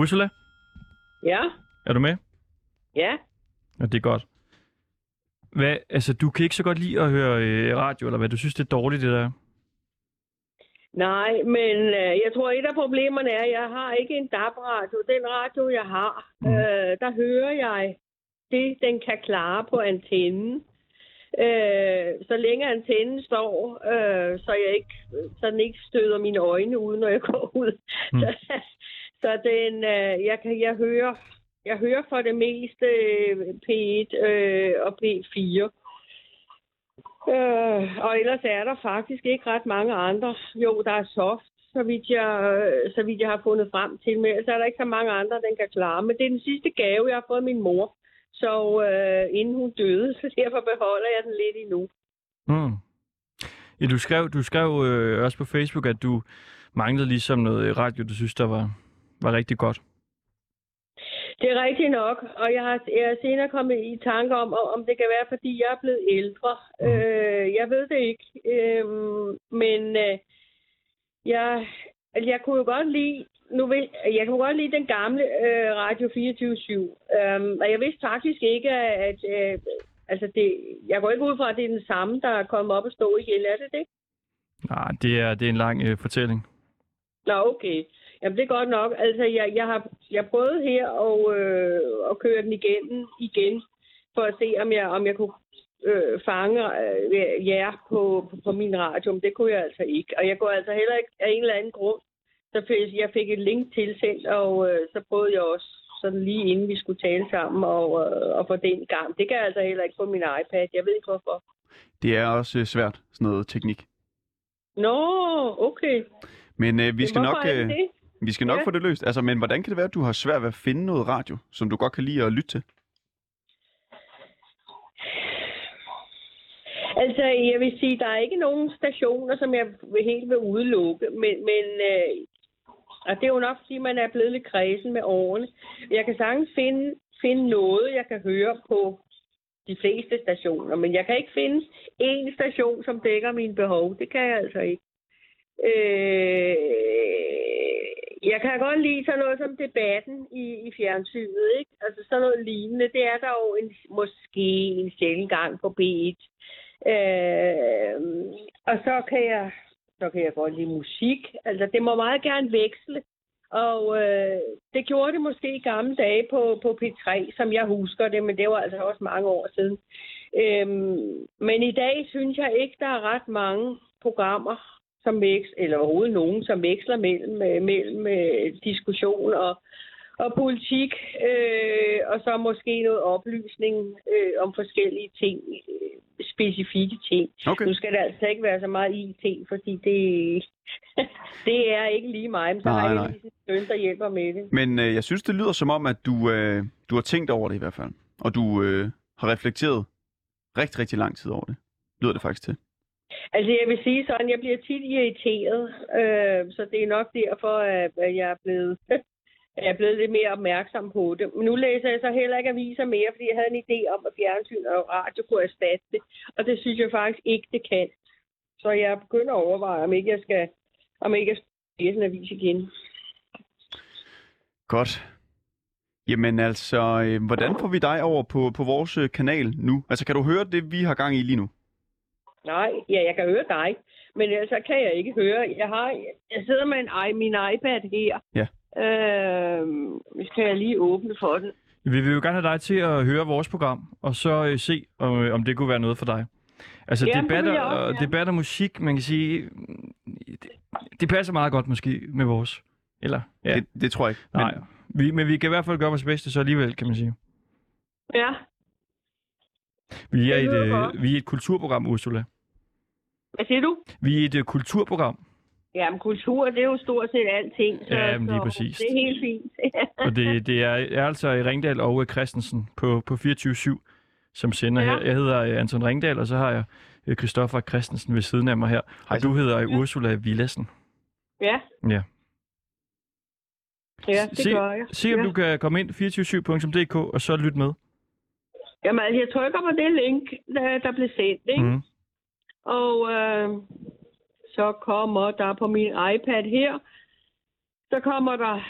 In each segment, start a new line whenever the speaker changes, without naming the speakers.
Ursula,
Ja,
er du med?
ja.
Ja, det er godt. Hvad, altså, du kan ikke så godt lide at høre øh, radio, eller hvad? Du synes, det er dårligt, det der?
Nej, men øh, jeg tror, et af problemerne er, at jeg har ikke en DAB-radio. Den radio, jeg har,
Mm.
øh, der hører jeg det, den kan klare på antennen. Øh, så længe antennen står, øh, så, jeg ikke, så den ikke støder mine øjne ud, når jeg går ud.
Mm.
Så, den, øh, jeg, kan, jeg, hører, jeg hører for det meste øh, P1 øh, og P4. Øh, og ellers er der faktisk ikke ret mange andre. Jo, der er soft, så vidt jeg, så vidt jeg har fundet frem til. Men ellers er der ikke så mange andre, den kan klare. Men det er den sidste gave, jeg har fået min mor. Så øh, inden hun døde, så derfor beholder jeg den lidt endnu.
Mm. Ja, du skrev, du skrev øh, også på Facebook, at du manglede ligesom noget radio, du synes, der var, var rigtig godt.
Det er rigtigt nok, og jeg har, jeg er senere kommet i tanke om, om det kan være, fordi jeg er blevet ældre.
Mm.
Øh, jeg ved det ikke, øh, men øh, jeg, altså, jeg kunne jo godt lide, nu ved, jeg kunne godt lide den gamle øh, Radio 24-7, øh, og jeg vidste faktisk ikke, at, øh, altså det, jeg går ikke ud fra, at det er den samme, der er kommet op og stå igen, er det det?
Nej, det er, det er en lang øh, fortælling.
Nå, okay. Jamen, det er godt nok. Altså, jeg, jeg har jeg prøvet her og, øh, at køre den igennem igen, for at se, om jeg, om jeg kunne øh, fange øh, jer på, på, på min radio, men det kunne jeg altså ikke. Og jeg går altså heller ikke af en eller anden grund. Så fik, jeg fik et link tilsendt, og øh, så prøvede jeg også sådan lige inden vi skulle tale sammen og, øh, og få den gang. Det kan jeg altså heller ikke på min iPad. Jeg ved ikke hvorfor.
Det er også øh, svært, sådan noget teknik.
Nå, okay.
Men øh, vi skal
Hvorfor
nok, øh,
det?
Vi skal nok
Ja.
få det løst. Altså, men hvordan kan det være, at du har svært ved at finde noget radio, som du godt kan lide at lytte til?
Altså, jeg vil sige, der er ikke nogen stationer, som jeg helt vil udelukke, men, men øh, og det er jo nok, fordi man er blevet lidt kredsen med årene. Jeg kan sagtens finde, finde noget, jeg kan høre på de fleste stationer, men jeg kan ikke finde en station, som dækker mine behov. Det kan jeg altså ikke. Øh, jeg kan godt lide sådan noget som debatten i, i fjernsynet, ikke? Altså sådan noget lignende. Det er der jo en, måske en sjældent gang på B1. Øh, og så kan jeg så kan jeg godt lide musik. Altså, det må meget gerne veksle. Og øh, det gjorde det måske i gamle dage på, på P3, som jeg husker det, men det var altså også mange år siden. Øhm, men i dag synes jeg ikke, der er ret mange programmer, som veksler, eller overhovedet nogen, som veksler mellem, øh, mellem øh, diskussion og, og politik, øh, og så måske noget oplysning øh, om forskellige ting, øh, specifikke ting.
Okay.
Nu skal det altså ikke være så meget IT, fordi det, det er ikke lige mig, men så
Nej,
har
nej.
jeg lige en søn, der hjælper med det.
Men øh, jeg synes, det lyder som om, at du, øh, du har tænkt over det i hvert fald. Og du øh, har reflekteret rigtig, rigtig lang tid over det. Lyder det faktisk til.
Altså jeg vil sige sådan, jeg bliver tit irriteret, øh, så det er nok derfor, at jeg er blevet... jeg er blevet lidt mere opmærksom på det. Men nu læser jeg så heller ikke aviser mere, fordi jeg havde en idé om, at fjernsyn og radio kunne erstatte det. Og det synes jeg faktisk ikke, det kan. Så jeg begynder at overveje, om ikke jeg skal, om ikke jeg skal læse en avis igen.
Godt. Jamen altså, øh, hvordan får vi dig over på, på vores øh, kanal nu? Altså, kan du høre det, vi har gang i lige nu?
Nej, ja, jeg kan høre dig, men ellers så kan jeg ikke høre. Jeg har, jeg sidder med en, i- min iPad her.
Ja.
Øh, skal jeg lige åbne for den.
Vi vil jo gerne have dig til at høre vores program, og så øh, se, om, øh, om det kunne være noget for dig. Altså
Jamen,
debatter,
jeg også
og
gerne.
debat og musik, man kan sige, det, det passer meget godt måske med vores. Eller, ja,
Det, det tror jeg ikke. Men,
nej. Vi, men vi kan i hvert fald gøre vores bedste så alligevel, kan man sige.
Ja,
Vi er, et, øh, vi er et kulturprogram, Ursula.
hvad siger du?
Vi er et øh, kulturprogram,
Jamen, kultur, det er jo stort set alting. Så,
Ja, men lige
så
præcis.
Det er helt fint.
og det, det er, er altså i Ringdal og øh, Christensen på, på 24-7, som sender
Ja.
her. Jeg hedder øh, Anton Ringdal, og så har jeg øh, Christoffer Christensen ved siden af mig her.
Hej
Og
så.
du hedder øh, Ursula Villassen.
ja.
Ja.
Ja, det
se,
gør jeg.
Se om
ja.
du kan komme ind 247.dk og så lytte med.
Jamen, altså, jeg trykker på det link, der, der blev sendt, ikke?
Mm.
Og øh, så kommer der på min iPad her, så kommer der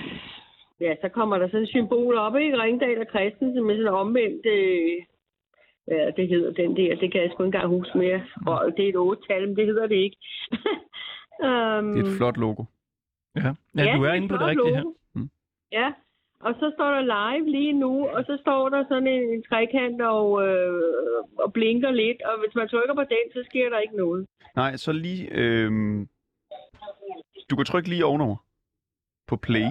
ja, så kommer der sådan et symbol op, ikke? Ringdal og Christensen med sådan omvendt... Øh, ja, det hedder den der. Det kan jeg sgu ikke engang huske mere. Og det er et otte-tal, men det hedder det ikke. um,
Det er et flot logo.
Ja, ja, du er inde på det rigtige her.
logo.
Mm.
Ja, og så står der live lige nu, og så står der sådan en, en trekant og, øh, og blinker lidt, og hvis man trykker på den, så sker der ikke noget.
Nej, så lige... Øh, du kan trykke lige ovenover på play.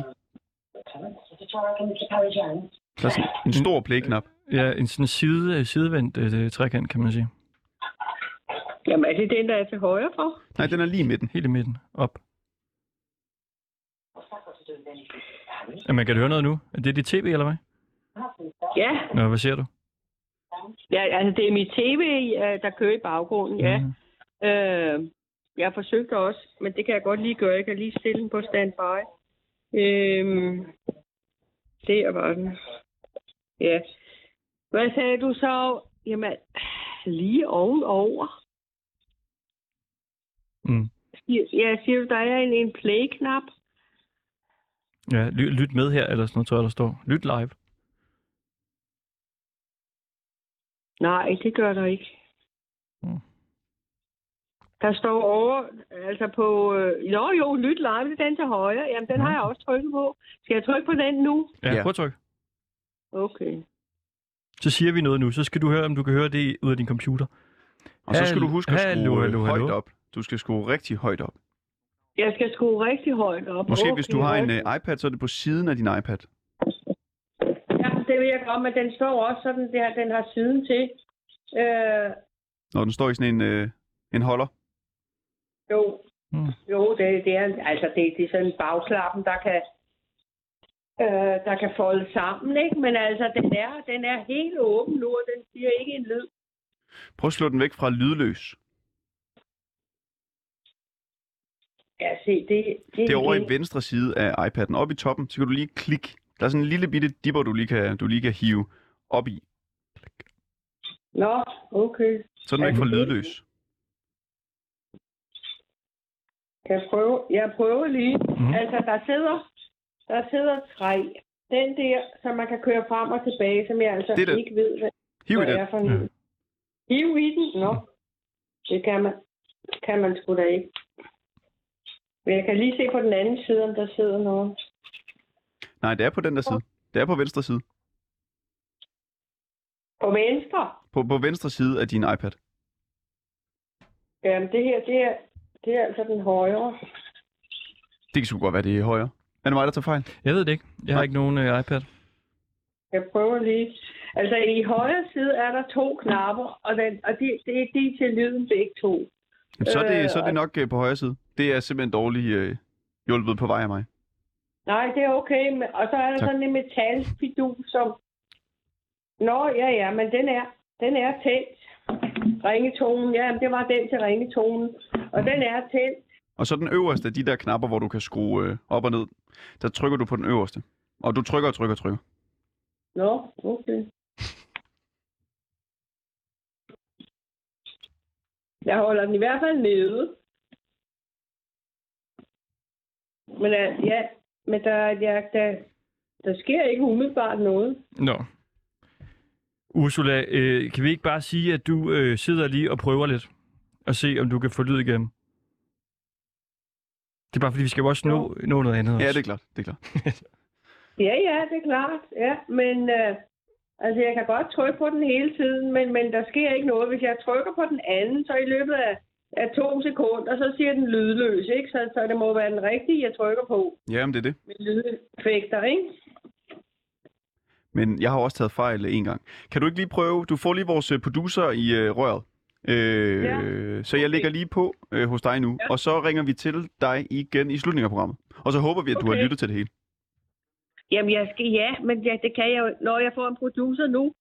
Der er sådan en stor play-knap.
Ja, en sådan side, sidevendt øh, trekant, kan man sige.
Jamen, er det den, der er til højre for?
Nej, den er lige i midten.
Helt i midten. Op. Ja, man kan du høre noget nu? Er det dit tv, eller hvad?
Ja,
Nå, hvad ser du?
ja altså det er mit tv, der kører i baggrunden, ja.
Mhm.
Øh, jeg forsøgte også, men det kan jeg godt lige gøre. Jeg kan lige stille den på standby. Øh, der var den. Ja. Hvad sagde du så? Jamen, lige ovenover.
Mm.
Ja, siger du, der er en, en play-knap?
Ja, ly, lyt med her, eller sådan noget, tror jeg, der står. Lyt live.
Nej, det gør der ikke.
Mm.
Der står over, altså på, øh, jo jo, lyt live, det er den til højre. Jamen, den har jeg også trykket på. Skal jeg trykke på den nu?
Ja,
Ja.
prøv at tryk.
Okay.
Så siger vi noget nu. Så skal du høre, om du kan høre det ud af din computer.
Og så skal du huske at skrue
Hallo,
hallo,
hallo,
højt op. Du skal skrue rigtig højt op.
Jeg skal skrue rigtig højt op.
Måske
okay,
hvis du har en uh, iPad, så er det på siden af din iPad.
Ja, det ved jeg godt, men den står også sådan der, den har siden til. Øh,
Når den står i sådan en, uh, en holder.
jo,
Mm.
jo det, det er, altså det, det er sådan bagklappen, der kan, øh, der kan folde sammen, ikke? Men altså, den er, den er helt åben nu, og den siger ikke en lyd.
Prøv at slå den væk fra lydløs.
Ja, se, det, det,
Det er over i
det,
venstre side af iPad'en. Oppe i toppen, så kan du lige klikke. Der er sådan en lille bitte dipper, du lige kan, du lige kan hive op i.
Nå, okay.
Så er den væk fra lydløs.
Kan jeg prøve? Jeg prøver lige.
Mhm.
Mm. Altså, der sidder, der sidder tre. Den der, som man kan køre frem og tilbage, som jeg altså
Det er
ikke ved, hvad,
Hiv i den.
er for en.
Ja.
Hiv i den? Nå. Det kan man, kan man sgu da ikke. Men jeg kan lige se på den anden side, om der sidder noget.
Nej, det er på den der side. Det er på venstre side.
På venstre?
På, på venstre side af din iPad.
Jamen, det her, det er, det er altså den højre.
Det kan sgu godt være, det er højre. Er det mig, der tager fejl?
Jeg ved det ikke. Jeg har ikke nogen uh, iPad.
Jeg prøver lige. Altså, i højre side er der to knapper, og, den, og de, de, de er til lyden begge to.
Så, er
Øh,
det, så er det
og-
nok øh, på højre side. Det er simpelthen dårligt øh, hjulpet på vej af mig.
Nej, det er okay. Og så er der
Tak.
sådan en metalfidus, som... Nå, ja, ja, men den er, den er tændt. Ringetonen, ja, det var den til ringetonen. Og den er tændt.
Og så den øverste af de der knapper, hvor du kan skrue øh, op og ned. Der trykker du på den øverste. Og du trykker og trykker og trykker.
Nå, okay. Jeg holder den i hvert fald nede. Men uh, ja, men der, ja, der, der sker ikke umiddelbart noget.
Nå. Ursula, øh, kan vi ikke bare sige, at du øh, sidder lige og prøver lidt? Og se, om du kan få lyd igennem? Det er bare fordi, vi skal jo også nå, nå noget andet også.
Ja, det er klart. Det er klart.
Ja, ja, det er klart. Ja, men øh, altså, jeg kan godt trykke på den hele tiden, men, men der sker ikke noget. Hvis jeg trykker på den anden, så i løbet af, af to sekunder, så siger den lydløs, ikke? Så, så det må være den rigtige, jeg trykker på
Jamen, det er det.
med lydeffekter, ikke?
Men jeg har også taget fejl en gang. Kan du ikke lige prøve? Du får lige vores øh, producer i øh, røret. Øh,
Ja.
Så jeg lægger lige på øh, hos dig nu,
Ja.
og så ringer vi til dig igen i slutningen af programmet. Og så håber vi, at du har
Okay.
lyttet til det hele.
Jamen, jeg skal, ja, men ja, det kan jeg jo, når jeg får en producer nu.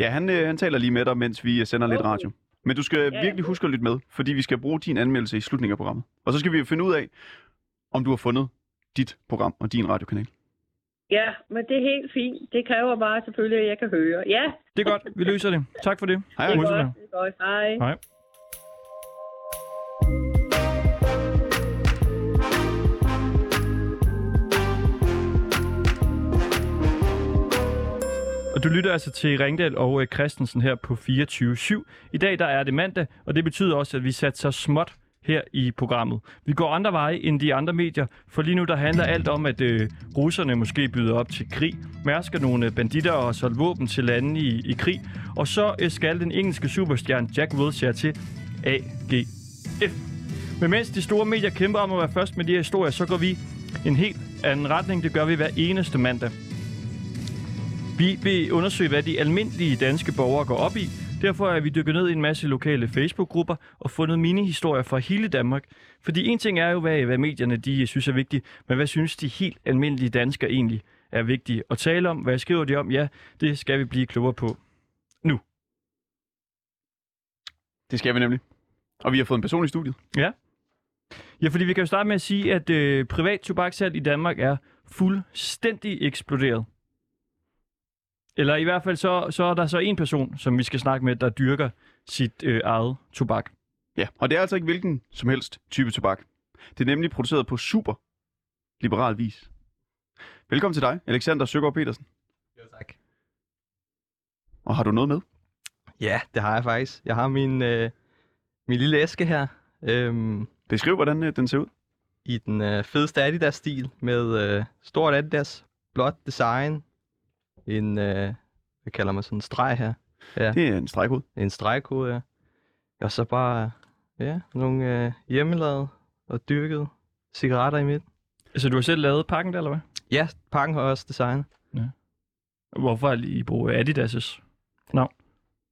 Ja, han, øh, han taler lige med dig, mens vi øh, sender lidt
Okay.
radio. Men du skal
Ja,
virkelig
ja.
huske at lytte med, fordi vi skal bruge din anmeldelse i slutningen af programmet. Og så skal vi jo finde ud af, om du har fundet dit program og din radiokanal.
Ja, men det er helt fint. Det kræver bare selvfølgelig, at jeg kan høre. Ja,
Det er godt. Vi løser det. Tak for det.
Hej,
det er godt. Det er godt. Hej.
Hej. Og du lytter altså til Ringdal og øh, Christensen her på 24.7. I dag der er det mandag, og det betyder også, at vi satte så småt her i programmet. Vi går andre veje end de andre medier, for lige nu der handler alt om, at øh, russerne måske byder op til krig, mærsker nogle øh, banditter og solgt våben til lande i, i krig, og så øh, skal den engelske superstjerne Jack Wilshere til AGF. Men mens de store medier kæmper om at være først med de her historier, så går vi en helt anden retning. Det gør vi hver eneste mandag. Vi vil undersøge, hvad de almindelige danske borgere går op i. Derfor er vi dykket ned i en masse lokale Facebook-grupper og fundet mini-historier fra hele Danmark. Fordi en ting er jo, hvad, hvad medierne de synes er vigtigt, men hvad synes de helt almindelige danskere egentlig er vigtige at tale om? Hvad skriver de om? Ja, det skal vi blive klogere på.
Det skal vi nemlig. Og vi har fået en person i studiet.
Ja. Ja, fordi vi kan jo starte med at sige, at øh, privat tobakssalg i Danmark er fuldstændig eksploderet. Eller i hvert fald så, så er der så en person, som vi skal snakke med, der dyrker sit øh, eget tobak.
Ja, og det er altså ikke hvilken som helst type tobak. Det er nemlig produceret på super liberal vis. Velkommen til dig, Alexander Søgaard Petersen.
Jo, tak.
Og har du noget med?
Ja, det har jeg faktisk. Jeg har min, øh, min lille æske her. Øhm,
Beskriv, hvordan øh, den ser ud.
I den øh, fedeste Adidas-stil med øh, stort Adidas, blåt design. En, øh, hvad kalder man sådan en streg her? Ja,
Det er en stregkode.
en stregkode, ja. Og så bare, ja, nogle øh, hjemmelavede og dyrkede cigaretter i midten.
Så du har selv lavet pakken der, eller hvad?
Ja, pakken har også design.
Hvorfor har I bruge Adidas'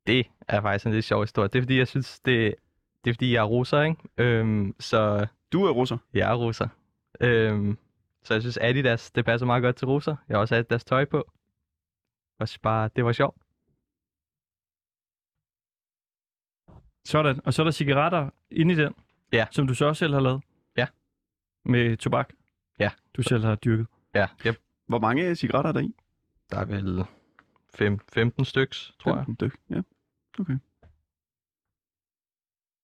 Det er faktisk en lidt sjov historie. Det er fordi, jeg synes, det, det er fordi, jeg er russer, ikke? Øhm, så
Du er russer.
Jeg er russer. Øhm, så jeg synes Adidas, det passer meget godt til russer. Jeg har også Adidas tøj på. Og synes bare, det var sjovt.
Sådan. Og så er der cigaretter inde i den,
Ja.
som du så også selv har lavet.
Ja.
Med tobak.
Ja.
Du selv har dyrket.
Ja, yep.
Hvor mange cigaretter er der i?
der er vel fem, 15 styks, tror jeg.
15 styk. Ja.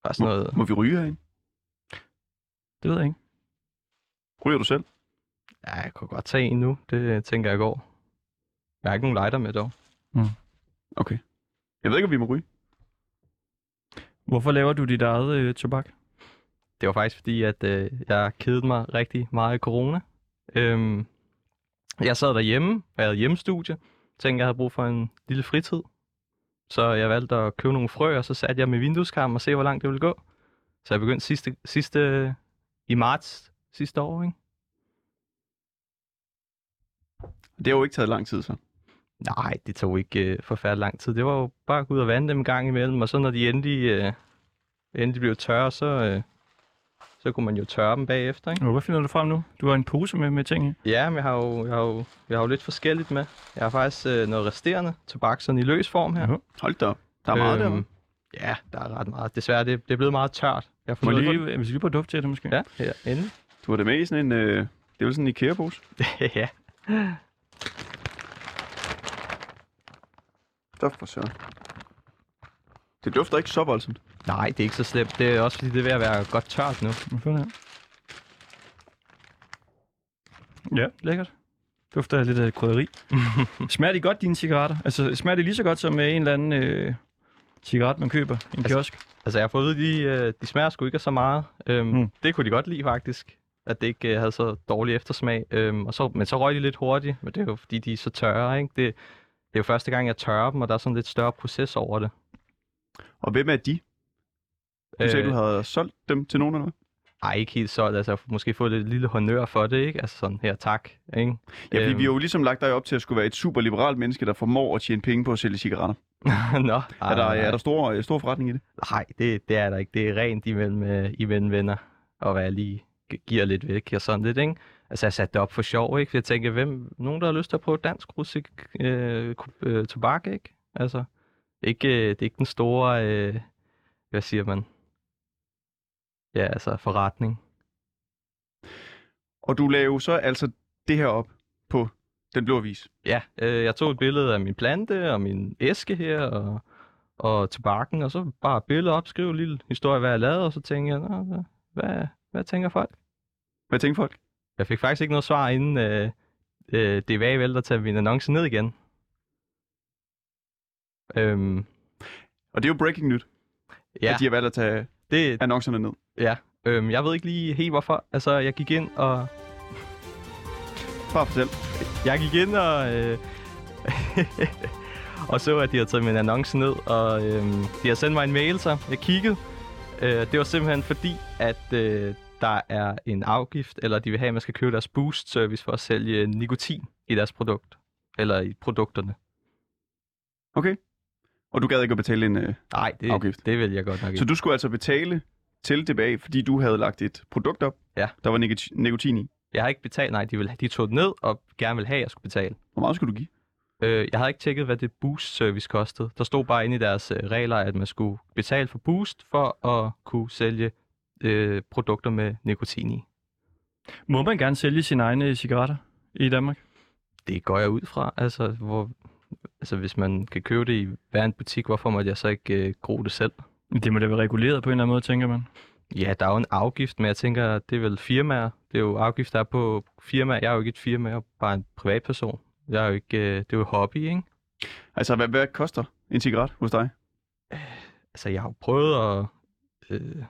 Bare sådan
Må,
noget.
må vi ryge herinde?
Det ved jeg ikke.
Ryger du selv?
Ja, jeg kunne godt tage en nu. Det tænker jeg går. Jeg har ikke nogen lighter med dog.
Okay. Jeg ved ikke, om vi må ryge.
Hvorfor laver du dit eget øh, tobak?
Det var faktisk fordi, at øh, jeg kedede mig rigtig meget i corona. Øhm, jeg sad derhjemme, og jeg havde hjemmestudie. Tænkte, jeg havde brug for en lille fritid. Så jeg valgte at købe nogle frø, og så satte jeg med vindueskarmen og se, hvor langt det ville gå. Så jeg begyndte sidste, sidste i marts sidste år, ikke?
Det har jo ikke taget lang tid, så.
Nej, det tog ikke øh, forfærdelig lang tid. Det var jo bare at gå ud og vande dem en gang imellem, og så når de endelig, øh, endelig blev tørre, så, øh, så kunne man jo tørre dem bagefter, ikke?
Og hvad finder du frem nu? Du har en pose med, med ting i.
Ja, men jeg har jo, jeg har jo, jeg har jo lidt forskelligt med. Jeg har faktisk øh, noget resterende tobak sådan i løs form her.
Jaha.
Hold da op. Der er meget
Øhm,
der.
Ja, der er ret meget. Desværre, det, det er blevet meget tørt. Jeg har
Må
fundet
jeg
ud af-
lige, vi lige på duft til det måske.
Ja, her, endelig.
Du har det med i sådan en... Øh, det er jo sådan en IKEA-pose.
ja.
Stof for søren. Det dufter ikke så voldsomt.
Nej, det er ikke så slemt. Det er også fordi, det er ved at være godt tørt nu.
Hvorfor det? Ja, lækkert. Dufter lidt af krydderi. smager de godt, dine cigaretter? Altså, smager de lige så godt som med en eller anden øh, cigaret, man køber i en
Altså-
kiosk?
Altså, jeg har fået at de, øh, de smager sgu ikke af så meget. Øhm,
mm.
Det kunne de godt lide, faktisk. At det ikke øh, havde så dårlig eftersmag. Øhm, og så, men så røg de lidt hurtigt. Men det er jo fordi, de er så tørre, ikke? Det, det er jo første gang, jeg tørrer dem, og der er sådan lidt større proces over det.
Og hvem er de? Du sagde,
Øh,
du havde solgt dem til nogen eller hvad?
Ej, ikke helt solgt. Altså, jeg har måske fået lidt lille honør for det, ikke? Altså sådan, her, tak. Ikke?
Ja, fordi
Øhm.
vi har jo ligesom lagt dig op til at skulle være et super liberalt menneske, der formår at tjene penge på at sælge cigaretter.
Nå,
Er der, er der stor, øh, stor forretning i det?
Nej, det, det er der ikke. Det er rent imellem, øh, imellem venner, og hvad jeg lige gi- giver lidt væk og sådan lidt, ikke? Altså, jeg satte det op for sjov, ikke? For jeg tænker, hvem, nogen, der har lyst til at prøve dansk rusik, øh, øh, tobak, ikke? Altså, ikke, øh, det er ikke den store, øh, hvad siger man? Ja, altså, forretning.
Og du jo så altså det her op på den blå avis.
Ja, øh, jeg tog et billede af min plante og min æske her, og, og tobakken, og så bare billede op, skrive en lille historie, hvad jeg lavede, og så tænkte jeg, hvad, hvad, hvad tænker folk?
Hvad tænker folk?
Jeg fik faktisk ikke noget svar, inden øh, øh, DVA valgte at tage min annonce ned igen. Øhm,
Og det er jo breaking nyt,
ja,
at de har valgt at tage
det,
annoncerne ned.
ja. Øhm, jeg ved ikke lige helt hvorfor. Altså, jeg gik ind og...
Bare fortæl.
Jeg gik ind og... Øh, og så, at de havde taget min annonce ned, og øhm, de har sendt mig en mail, så jeg kiggede. Øh, det var simpelthen fordi, at øh, der er en afgift, eller de vil have, at man skal købe deres boost-service for at sælge nikotin i deres produkt. Eller i produkterne.
Okay. Og du gad ikke at betale en... Øh,
Nej, det,
Afgift.
det vil jeg godt nok ikke.
så du skulle altså betale til DBA, fordi du havde lagt et produkt op,
Ja.
der var nikoti- nikotin i.
Jeg har ikke betalt, nej, de, vil, de tog det ned og gerne vil have, at jeg skulle betale.
Hvor meget skulle du give?
Øh, jeg havde ikke tjekket, hvad det boost-service kostede. Der stod bare inde i deres øh, regler, at man skulle betale for boost for at kunne sælge øh, produkter med nikotin i.
Må man gerne sælge sine egne cigaretter i Danmark?
Det går jeg ud fra. Altså, hvor, altså hvis man kan købe det i hver en butik, hvorfor må jeg så ikke øh, gro det selv?
Det må da være reguleret på en eller anden måde, tænker man.
Ja, der er jo en afgift, men jeg tænker, det er vel firmaer. Det er jo afgift, der er på firmaer. Jeg er jo ikke et firma, jeg er bare en privatperson. Jeg er jo ikke, øh, det er jo hobby, ikke?
Altså, hvad, hvad koster en cigaret hos dig?
Altså, jeg har jo prøvet at øh,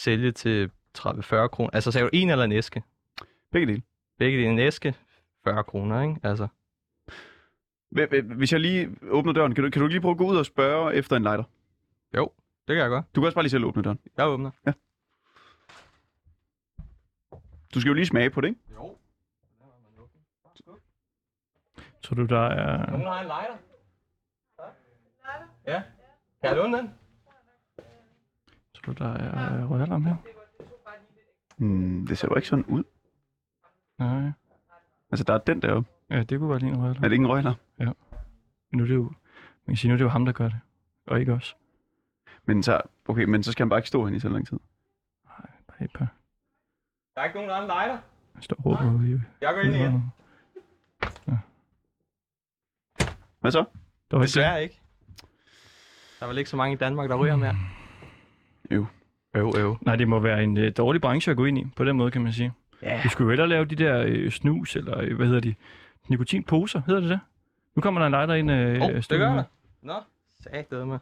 sælge til 30-40 kroner. Altså, sagde du en eller en æske?
Begge dele.
Begge dele en æske, 40 kroner, ikke? Altså,
Hvis jeg lige åbner døren, kan du, kan du lige prøve at gå ud og spørge efter en lighter?
jo, det kan jeg godt.
Du kan også bare lige selv åbne døren.
Jeg åbner.
Du skal jo lige smage på det, ikke?
Jo.
Tror du, der er...
har en lighter? Ja. Kan jeg låne den?
Du, der er øh, røgalarm her?
Hmm, det ser jo ikke sådan ud.
Nej.
Altså, der er den der.
Ja, det kunne være lige en røgalarm.
Er det ikke en røgler?
Men nu er det jo... Man kan sige, nu er det jo ham, der gør det. Og ikke os.
Men så, okay, men så skal han bare ikke stå hen i så lang tid.
Bare et par.
Der er ikke nogen, der en lighter.
Jeg står og råber ude i...
Jeg går ind igen.
Hvad så?
Der var ikke
Desværre ikke. Der er vel ikke så mange i Danmark, der ryger mere.
Øv.
Øv, øv.
Nej, det må være en øh, dårlig branche at gå ind i, på den måde, kan man sige.
Ja.
Vi skulle jo hellere lave de der øh, snus, eller øh, hvad hedder de? Nikotinposer, hedder det det? Nu kommer der en lighter ind. Øh,
oh, det gør der. Nå, sat det med.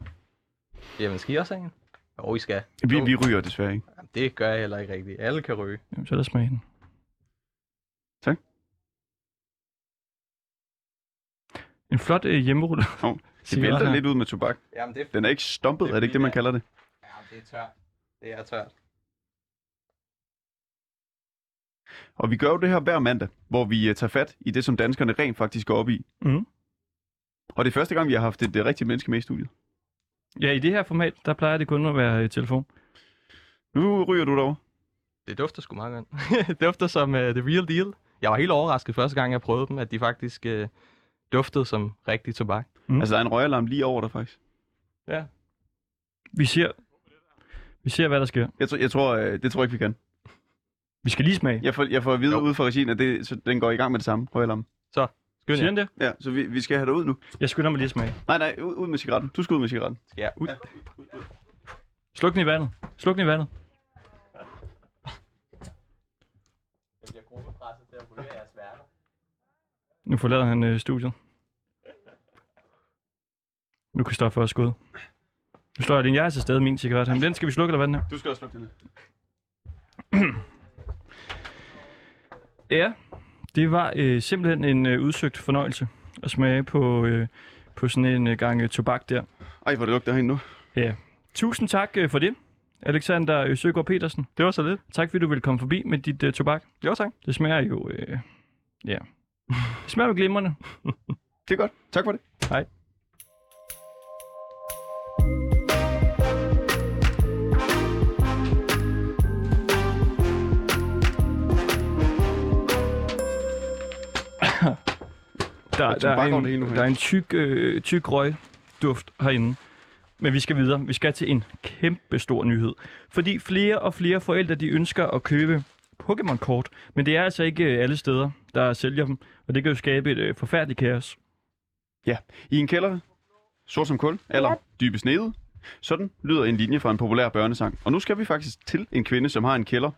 Jamen, skal I også have en? Jo, I skal.
Vi, vi ryger desværre ikke.
Jamen, det gør jeg heller ikke rigtigt. Alle kan ryge.
Jamen, så lad os smage den.
Tak.
En flot øh, hjemmerullet.
Hov, Det vælter lidt ud med tobak.
Jamen, det er,
Den er ikke stompet,
Det
er
er
det ikke det, man kalder det?
Det er tørt. Det er tørt.
Og vi gør jo det her hver mandag, hvor vi uh, tager fat i det, som danskerne rent faktisk går op i.
Mhm.
Og det er første gang, vi har haft et uh, rigtigt menneske med i studiet.
Ja, i det her format, der plejer det kun at være øh, telefon.
Nu ryger du derovre.
Det dufter sgu meget godt. det dufter som uh, the real deal. Jeg var helt overrasket første gang, jeg prøvede dem, at de faktisk uh, duftede som rigtig tobak.
Mm.
Altså, der er en røgalarm lige over dig, faktisk.
Ja.
Vi ser, vi ser, hvad der sker.
Jeg, tror, jeg tror, uh, det tror jeg ikke, vi kan.
Vi skal lige smage.
Jeg får, jeg får at vide
Jo.
ud fra regien, at det, så den går i gang med det samme, røgalarm.
Skynd
Siger
jer.
han det?
Ja, så vi, vi skal have dig ud nu.
Jeg skynder mig lige at smage.
Nej, nej, ud, ud med cigaretten. Du skal ud med cigaretten.
Jeg ud?
Sluk den i vandet. Sluk den i vandet.
Jeg bliver gruppepresset til at ryge jeres værter.
Nu forlader han øh, studiet. Nu kan Stoffer også gå ud. Nu står jeg din, jeg er til stede min cigaret. Men den skal vi slukke, eller hvad den er?
Du skal også slukke den
Ja, det var øh, simpelthen en øh, udsøgt fornøjelse at smage på, øh, på sådan en øh, gang øh, tobak der.
Ej, hvor det lugter herinde nu.
Ja. Tusind tak øh, for det, Alexander øh, Søgaard Petersen.
Det var så lidt.
Tak fordi du ville komme forbi med dit øh, tobak.
Jo, tak.
Det smager jo... Øh, ja. Det smager jo glimrende.
Det er godt. Tak for det.
Hej. Der,
er
der, er en,
det
der er en tyk, øh, tyk røgduft herinde. Men vi skal videre. Vi skal til en kæmpe stor nyhed. Fordi flere og flere forældre de ønsker at købe Pokémon-kort, men det er altså ikke øh, alle steder, der sælger dem, og det kan jo skabe et øh, forfærdeligt kaos.
I en kælder, sort som kul, eller dybest nede. Sådan lyder en linje fra en populær børnesang. Og nu skal vi faktisk til en kvinde, som har en kælder.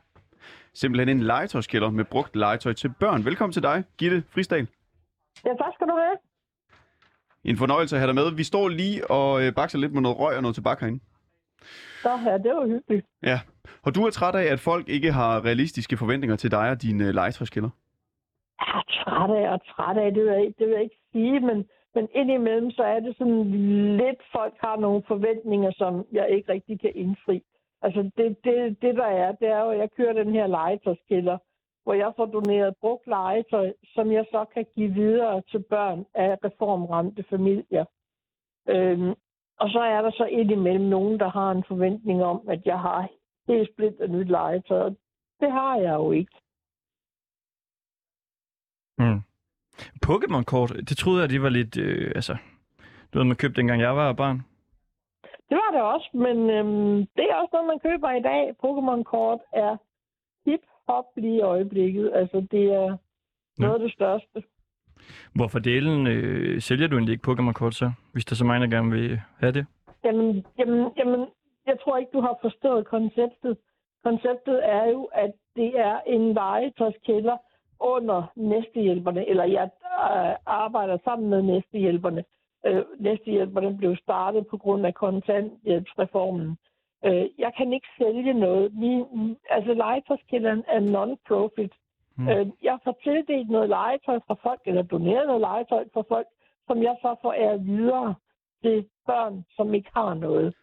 Simpelthen en legetøjskælder med brugt legetøj til børn. Velkommen til dig, Gitte Frisdal.
Ja, tak skal du have.
En fornøjelse at have dig med. Vi står lige og øh, bakser lidt med noget røg og noget tobak herinde.
Så ja, det var hyggeligt.
Ja. Og du er træt af, at folk ikke har realistiske forventninger til dig og dine øh?
Jeg er træt af og træt af, det vil jeg, ikke- det vil jeg ikke sige, men, men indimellem så er det sådan lidt, folk har nogle forventninger, som jeg ikke rigtig kan indfri. Altså det, det, det der er, det er jo, at jeg kører den her legetøjskælder, hvor jeg får doneret brugt legetøj, som jeg så kan give videre til børn af reformramte familier. Øhm, og så er der så indimellem nogen, der har en forventning om, at jeg har helt split af nyt legetøj. og Det har jeg jo ikke.
Mm. Pokémon-kort, det troede jeg, de var lidt, øh, altså, noget man købte, dengang jeg var barn.
Det var det også, men øhm, det er også noget, man køber i dag. Pokémon-kort er hip-hop lige i øjeblikket. Altså, det er noget af det største.
Hvorfor delen øh, sælger du egentlig ikke Pokémon-kort så, hvis der er så mange, der gerne vil have det?
Jamen, jamen, jamen, jeg tror ikke, du har forstået konceptet. Konceptet er jo, at det er en legetøjskælder under næstehjælperne, eller jeg øh, arbejder sammen med næstehjælperne. Øh, næstehjælperne blev startet på grund af kontanthjælpsreformen. Øh, jeg kan ikke sælge noget. Min, altså legetøjskælderen er non-profit.
Mm.
Øh, jeg får tildelt noget legetøj fra folk, eller doneret noget legetøj fra folk, som jeg så får ære videre til børn, som ikke har noget.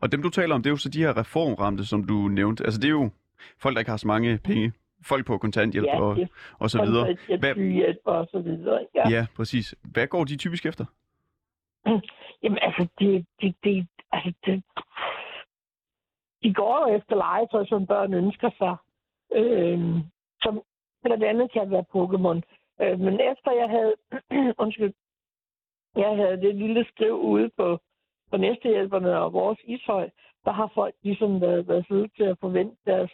Og dem, du taler om, det er jo så de her reformramte, som du nævnte. Altså, det er jo folk, der ikke har så mange penge. Folk på kontanthjælp
Ja,
og,
det
og så videre. Hvad-
og så videre. Ja.
Ja, præcis. Hvad går de typisk efter?
Jamen altså, det, det, det, altså det, de går jo efter legetøj, som børn ønsker sig. Øh, som blandt andet kan være Pokémon. Øh, men efter jeg havde, undskyld, jeg havde det lille skriv ude på, på næstehjælperne og vores ishøj, der har folk ligesom været, været søde til at forvente deres,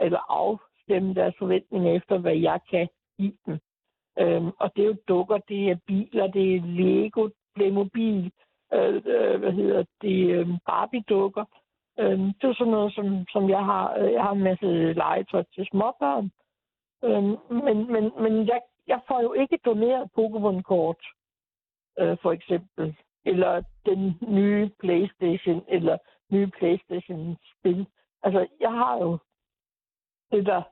eller afstemme deres forventninger efter, hvad jeg kan give dem. Øhm, og det er jo dukker, det er biler, det er Lego, Playmobil, øh, øh, hvad hedder det, øh, Barbie-dukker. Øhm, det er sådan noget, som, som jeg har. Øh, jeg har en masse legetøj til småbørn. Øhm, men men, men jeg, jeg får jo ikke doneret Pokémon-kort, øh, for eksempel. Eller den nye Playstation, eller nye Playstation-spil. Altså, jeg har jo det, der,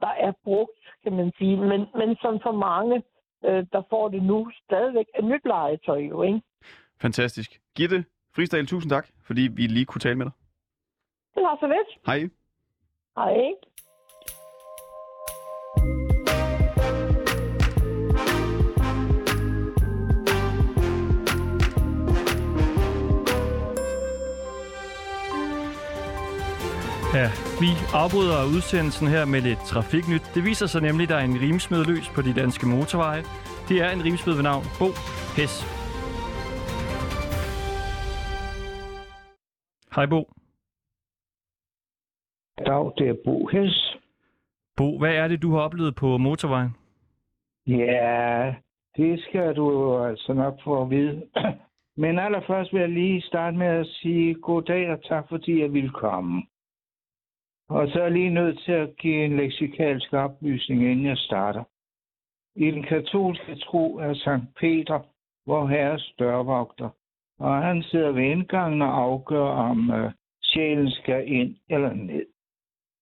der er brugt, kan man sige. Men, men som for mange, øh, der får det nu stadigvæk er nyt legetøj, jo, ikke?
Fantastisk. Gitte Fristahl, tusind tak, fordi vi lige kunne tale med dig.
Det var så lidt.
Hej.
Hej.
Ja, vi afbryder udsendelsen her med lidt trafiknyt. Det viser sig nemlig, at der er en rimsmed løs på de danske motorveje. Det er en rimsmed ved navn Bo Hess. Hej Bo.
Dag, det er Bo Hess.
Bo, hvad er det, du har oplevet på motorvejen?
Ja, det skal du altså nok få at vide. Men allerførst vil jeg lige starte med at sige goddag og tak, fordi jeg ville komme. Og så er jeg lige nødt til at give en leksikalsk oplysning, inden jeg starter. I den katolske tro er Sankt Peter, hvor herres dørvogter, og han sidder ved indgangen og afgør, om øh, sjælen skal ind eller ned.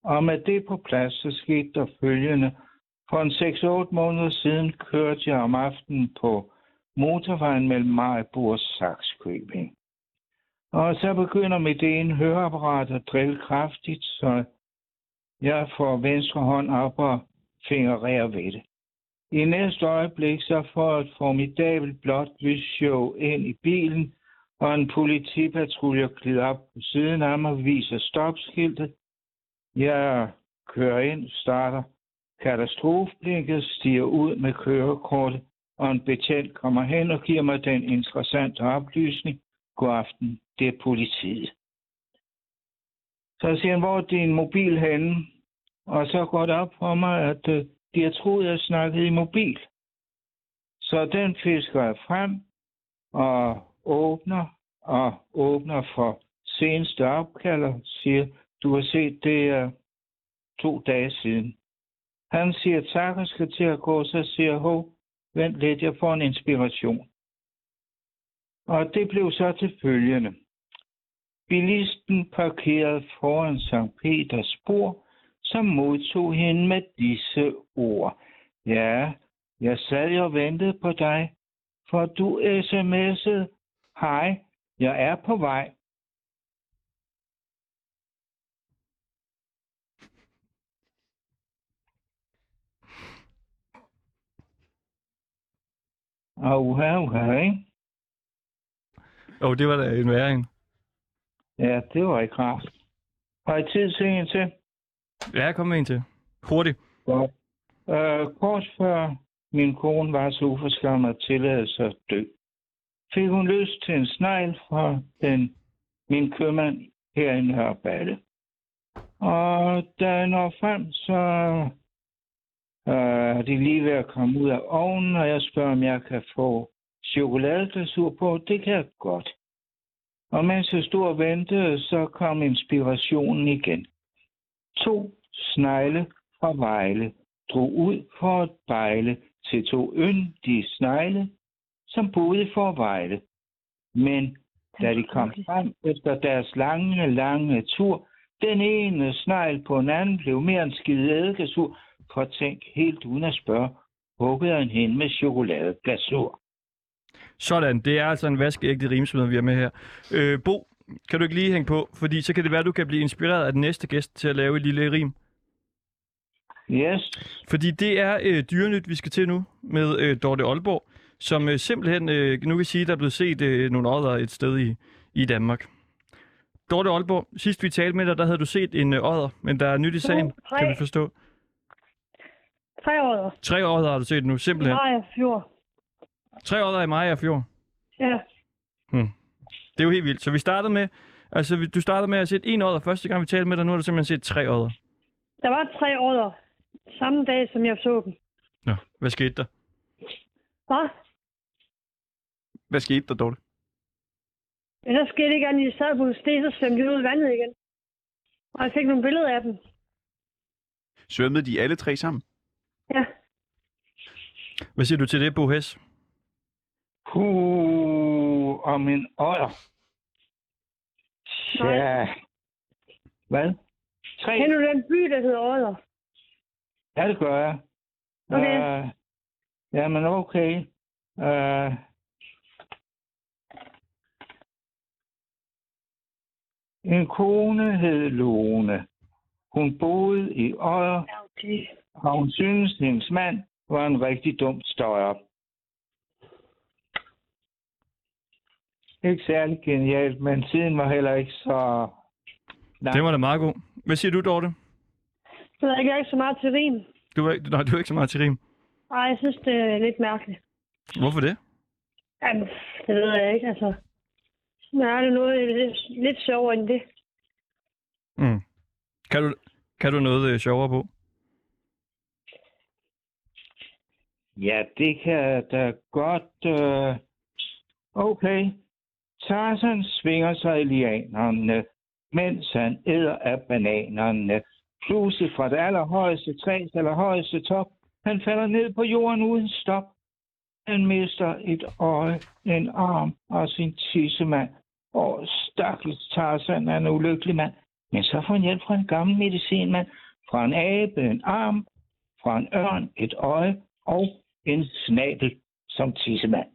Og med det på plads, så skete der følgende. For en 6-8 måneder siden kørte jeg om aftenen på motorvejen mellem Majbo og Saxkøbing. Og så begynder mit ene høreapparat at drille kraftigt, så jeg får venstre hånd op og fingererer ved det. I næste øjeblik så får et formidabelt blåt lysshow ind i bilen, og en politipatrulje glider op på siden af mig og viser stopskiltet. Jeg kører ind, starter katastrofeblikket, stiger ud med kørekortet, og en betjent kommer hen og giver mig den interessante oplysning. God aften, det er politiet. Så siger han, hvor er din mobil henne? Og så går det op for mig, at øh, de har troet, at jeg snakkede i mobil. Så den fisker jeg frem og åbner og åbner for seneste opkalder, siger, du har set det er to dage siden. Han siger tak skal til at gå, så siger jeg, hov, vent lidt, jeg får en inspiration. Og det blev så til følgende. Bilisten parkerede foran St. Peters spor, som modtog hende med disse ord. Ja, jeg sad og ventede på dig, for du sms'ede, hej, jeg er på vej. Uha, uha, ikke?
Og det var da en væring.
Ja, det var ikke rart. Har I tid til en til?
Ja, kom med en til. Hurtigt.
Godt. Øh, kort før min kone var så uforskammet at tillade sig at dø, fik hun lyst til en snegl fra den, min købmand her i Nørreballe. Og da jeg når frem, så øh, er de lige ved at komme ud af ovnen, og jeg spørger, om jeg kan få chokoladeglasur på. Det kan jeg godt. Og mens jeg stod og ventede, så kom inspirationen igen. To snegle fra Vejle drog ud for at bejle til to yndige snegle, som boede i Forvejle. Men da de kom frem efter deres lange, lange tur, den ene snegl på en anden blev mere en skide eddikasur, for tænk helt uden at spørge, huggede han hende med chokoladeglasur.
Sådan, det er altså en vaskeægte rimsmed, vi er med her. Øh, Bo, kan du ikke lige hænge på? Fordi så kan det være, at du kan blive inspireret af den næste gæst til at lave et lille rim.
Yes,
Fordi det er øh, dyrenyt, vi skal til nu med øh, Dorte Aalborg, som øh, simpelthen øh, nu kan sige, der er blevet set øh, nogle odder et sted i, i Danmark. Dorte Aalborg, sidst vi talte med dig, der havde du set en øh, odder, men der er nyt i sagen,
tre.
kan vi forstå.
Tre år.
Tre odder har du set nu, simpelthen.
Nej, fjord.
Tre odder i Maja Fjord.
Ja.
Det er jo helt vildt. Så vi startede med, altså du startede med at sætte en odder første gang, vi talte med dig. Nu har du simpelthen set tre odder.
Der var tre år samme dag, som jeg så dem.
Nå, hvad skete der?
Hvad?
Hvad skete der, Dorte?
Men der skete ikke andet, de sad på en sten, så svømte de ud i vandet igen. Og jeg fik nogle billeder af dem.
Svømmede de alle tre sammen?
Ja.
Hvad siger du til det, Bo Hess?
Puh, om en odder. Ja. Hvad? Tre?
Kender du den by, der hedder Odder?
Ja, det gør jeg.
Okay.
Uh, jamen, okay. Uh, en kone hed Lone. Hun boede i Odder, og hun syntes, hendes mand var en rigtig dum støjer. Ikke særlig genialt, men tiden var heller ikke så lang.
Det var da meget god. Hvad siger du, Dorte?
Så der er ikke så meget til rim.
Du er, ikke- nej, du er ikke så meget til rim.
Ej, jeg synes, det er lidt mærkeligt.
Hvorfor det?
Jamen, det ved jeg ikke, altså. Men er det noget lidt, lidt sjovere end det?
Mm. Kan, du, kan du noget øh, sjovere på?
Ja, det kan da godt... Øh... Okay. Tarzan svinger sig i lianerne, mens han æder af bananerne. Pludselig fra det allerhøjeste træs allerhøjeste top. Han falder ned på jorden uden stop. Han mister et øje, en arm og sin tissemand. Og stakkels Tarzan er en ulykkelig mand. Men så får han hjælp fra en gammel medicinmand. Fra en abe en arm, fra en ørn et øje og en snabel som tissemand.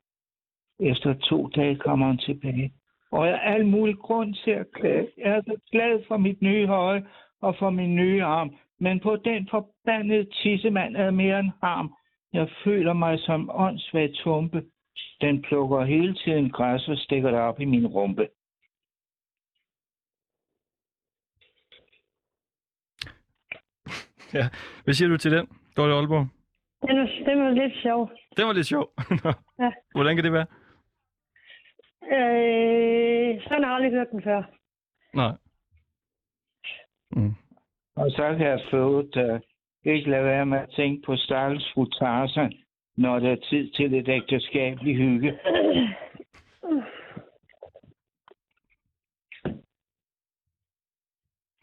Efter to dage kommer han tilbage. Og jeg har al mulig grund til at klage. Jeg er så glad for mit nye høje og for min nye arm. Men på den forbandede tissemand er mere en arm. Jeg føler mig som åndssvagt tumpe. Den plukker hele tiden græs og stikker det op i min rumpe.
Ja. Hvad siger du til den, Dorte Aalborg?
Den var, den var lidt sjov.
Det var lidt sjov.
Ja.
Hvordan kan det være?
Øh, sådan har jeg aldrig hørt den før.
Nej. Mm.
Og så kan jeg få uh, ikke lade være med at tænke på stakkels fru Tarzan, når det er tid til et ægteskabelig hygge.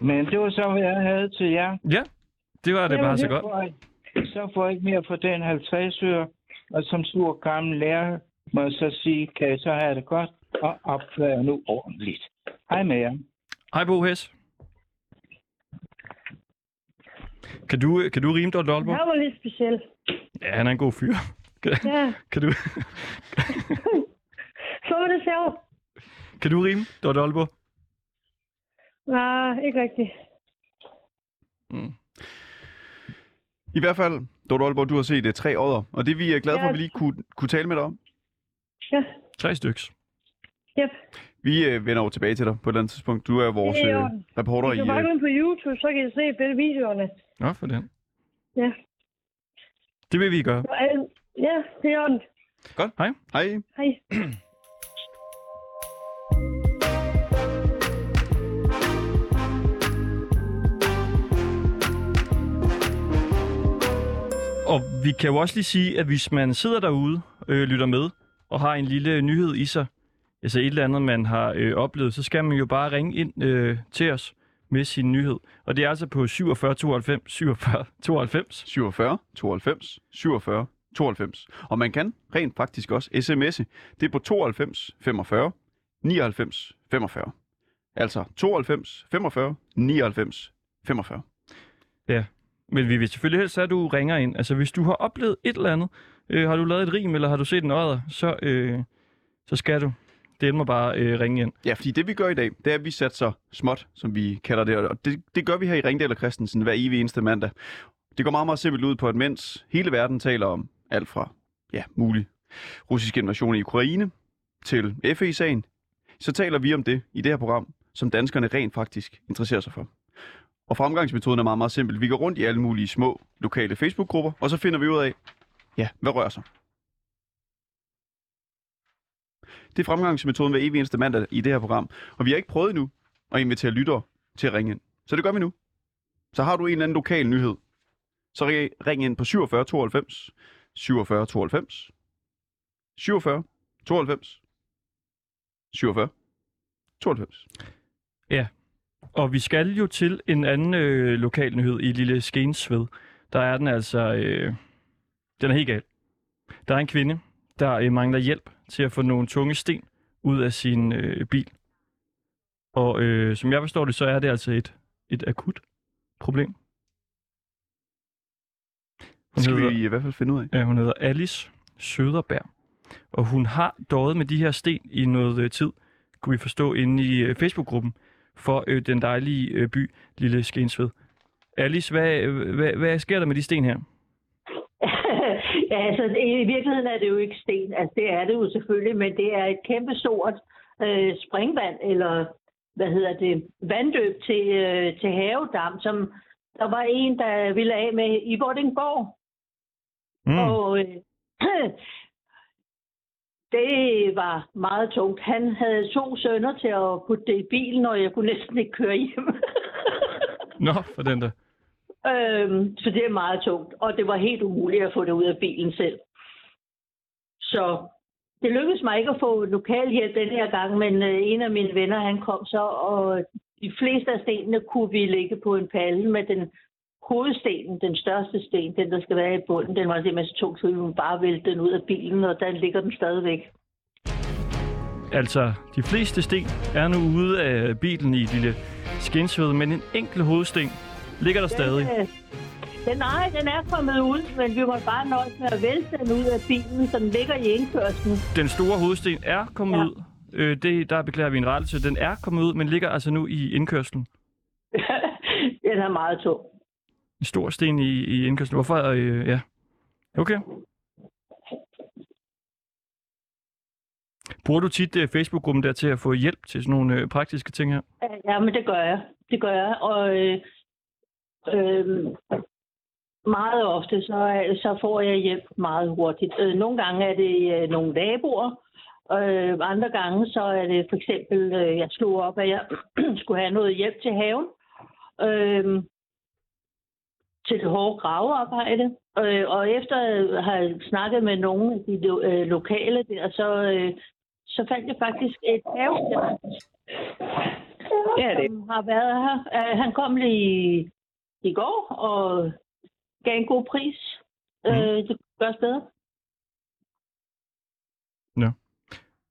Men det var så, hvad jeg havde til jer.
Ja, det var det bare så godt.
Får jeg, så får jeg ikke mere for den 50 øre, og som sur gammel lærer må jeg så sige, kan jeg så have det godt og opføre nu ordentligt. Hej med jer.
Hej Bo Hes. Kan du, kan du rime Dorte Aalborg?
Han var lidt speciel.
Ja, han er en god fyr. Kan,
Ja,
kan, du,
så var det sjovt.
kan du rime Dorte Aalborg?
Nej, ikke rigtigt.
Mm.
I hvert fald, Dorte Aalborg, du har set uh, tre år, og det vi er glade for,
Ja.
at vi lige kunne, kunne tale med dig om.
Ja,
Tre styks.
yep.
Vi uh, vender over tilbage til dig på et eller andet tidspunkt. Du er vores
Det i orden.
reporter
I
i...
kan bare gå ind på YouTube, så kan I se begge videoerne.
Nå, for den.
Ja.
Det vil vi gøre.
Ja, det er orden.
Godt, hej.
hej.
Hej.
Og vi kan jo også lige sige, at hvis man sidder derude øh, lytter med og har en lille nyhed i sig, altså et eller andet, man har øh, oplevet, så skal man jo bare ringe ind øh, til os med sin nyhed. Og det er altså på 47 92 47 92.
47 92 47 92. Og man kan rent faktisk også sms'e. Det er på 92 45 99 45. Altså 92 45 99 45.
Men vi vil selvfølgelig helst have, at du ringer ind. Altså hvis du har oplevet et eller andet, øh, har du lavet et rim, eller har du set en odder, så, øh, så skal du. Det må bare øh, ringe ind.
Ja, fordi det vi gør i dag, det er, at vi satser småt, som vi kalder det. Og det, det gør vi her i Ringdal og Christensen hver evig eneste mandag. Det går meget, meget simpelt ud på, at mens hele verden taler om alt fra, ja, mulig russisk invasion i Ukraine til FE-sagen, så taler vi om det i det her program, som danskerne rent faktisk interesserer sig for. Og fremgangsmetoden er meget, meget simpel. Vi går rundt i alle mulige små lokale Facebook-grupper, og så finder vi ud af, ja, hvad rører sig. Det er fremgangsmetoden hver evig eneste mandag i det her program. Og vi har ikke prøvet endnu at invitere lyttere til at ringe ind. Så det gør vi nu. Så har du en eller anden lokal nyhed, så ring- ind på 47 92 47 92 47 92 47 92.
Og vi skal jo til en anden øh, lokal nyhed i Lille Skensved. Der er den altså... Øh, den er helt gal. Der er en kvinde, der øh, mangler hjælp til at få nogle tunge sten ud af sin øh, bil. Og øh, som jeg forstår det, så er det altså et, et akut problem. Hun
Det skal
hedder,
vi i hvert fald finde ud af.
ja, hun hedder Alice Søderberg. Og hun har døjet med de her sten i noget øh, tid, kunne vi forstå inde i øh, Facebook-gruppen for øh, den dejlige øh, by, Lille Skensved. Alice, hvad, øh, hvad, hvad sker der med de sten her?
Ja, altså i virkeligheden er det jo ikke sten. Altså det er det jo selvfølgelig, men det er et kæmpe stort øh, springvand, eller hvad hedder det, vandløb til, øh, til havedam, som der var en, der ville af med i Vordingborg.
Mm.
Og øh, det var meget tungt. Han havde to sønner til at putte det i bilen, og jeg kunne næsten ikke køre hjem.
Nå, for den der.
Øhm, så det er meget tungt, og det var helt umuligt at få det ud af bilen selv. Så det lykkedes mig ikke at få lokal hjælp den her gang, men øh, en af mine venner, han kom så, og de fleste af stenene kunne vi lægge på en palle med den hovedstenen, den største sten, den der skal være i bunden, den var simpelthen så tung, så vi kunne bare vælte den ud af bilen, og den ligger den stadigvæk.
Altså, de fleste sten er nu ude af bilen i Lille Skensved, men en enkelt hovedsten ligger der stadig.
Den, øh, den, nej, den er kommet ud, men vi må bare nøjes med at vælte den ud af bilen, så den ligger i indkørslen.
Den store hovedsten er kommet
Ja.
ud. Øh, det, der beklager vi en rettelse. Den er kommet ud, men ligger altså nu i indkørslen.
den er meget tung.
En stor sten i, i indkørslen. Hvorfor? Øh, ja. Okay. Bruger du tit uh, Facebook-gruppen der til at få hjælp til sådan nogle øh, praktiske ting her?
Ja, men det gør jeg. Det gør jeg. Og øh, øh, meget ofte, så, så får jeg hjælp meget hurtigt. Øh, nogle gange er det øh, nogle naboer. Øh, andre gange, så er det for eksempel, øh, jeg slog op, at jeg skulle have noget hjælp til haven. Øh, til det hårde gravearbejde. Øh, og efter at have snakket med nogle af de lo- øh, lokale der, så, øh, så fandt jeg faktisk et havestjern,
Det er det.
som har været her. Uh, han kom lige i går og gav en god pris. Mm. Uh, det gøres bedre.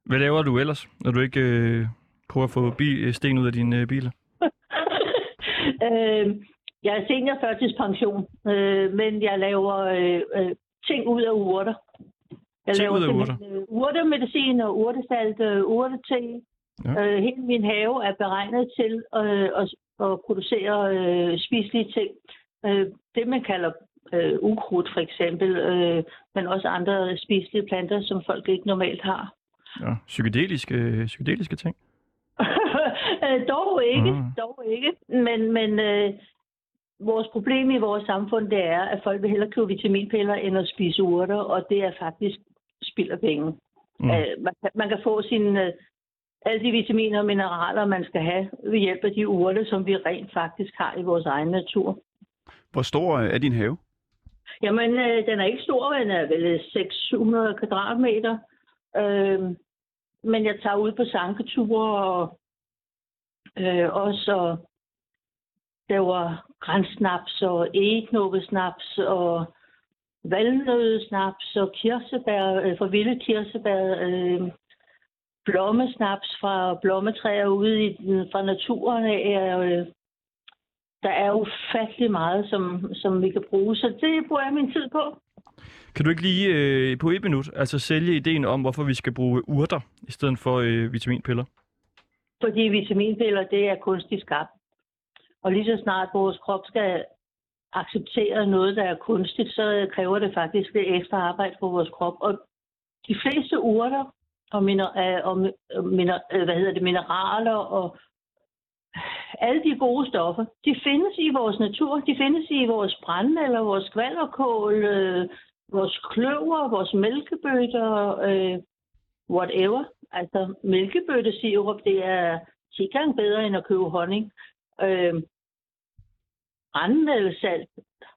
Hvad laver du ellers, når du ikke øh, prøver at få bi- øh, sten ud af dine øh, biler?
øh, jeg er seniorførtidspension, øh, men jeg laver øh, øh, ting ud af urter. Jeg
Ting
laver
ud af
simpelthen, øh, urtemedicin og urtesalt, øh, urtete.
Ja.
Ja. Øh, hele min have er beregnet til øh, at, at producere øh, spiselige ting. Øh, det man kalder øh, ukrudt for eksempel, øh, men også andre spiselige planter, som folk ikke normalt har.
Ja, psykedeliske, psykedeliske ting.
Øh, dog ikke,
Mm.
dog ikke. Men, men øh, vores problem i vores samfund, det er, at folk vil hellere købe vitaminpiller, end at spise urter, og det er faktisk spild af penge.
Mm.
Øh, man, kan, man kan få sine, øh, alle de vitaminer og mineraler, man skal have, ved hjælp af de urter, som vi rent faktisk har i vores egen natur.
Hvor stor øh, er din have?
Jamen, øh, den er ikke stor, den er vel 600 kvadratmeter. Øh, men jeg tager ud på sanketure og øh, også og laver grænsnaps og egeknoppesnaps og valnødesnaps og kirsebær, øh, fra vilde kirsebær, øh, blommesnaps fra blommetræer ude i den, fra naturen af. Øh, der er ufattelig meget, som, som vi kan bruge, så det bruger jeg min tid på.
Kan du ikke lige øh, på et minut altså sælge ideen om, hvorfor vi skal bruge urter i stedet for øh, vitaminpiller?
Fordi vitaminpiller, det er kunstigt skabt. Og lige så snart vores krop skal acceptere noget, der er kunstigt, så kræver det faktisk lidt ekstra arbejde for vores krop. Og de fleste urter og, miner, øh, og øh, miner, øh, hvad hedder det, mineraler og alle de gode stoffer, de findes i vores natur. De findes i vores brænde eller vores skvalderkål, øh, vores kløver, vores mælkebøtter, øh, whatever. Altså mælkebøttesirup, det er 10 gange bedre end at købe honning. Øh, brændenældsalt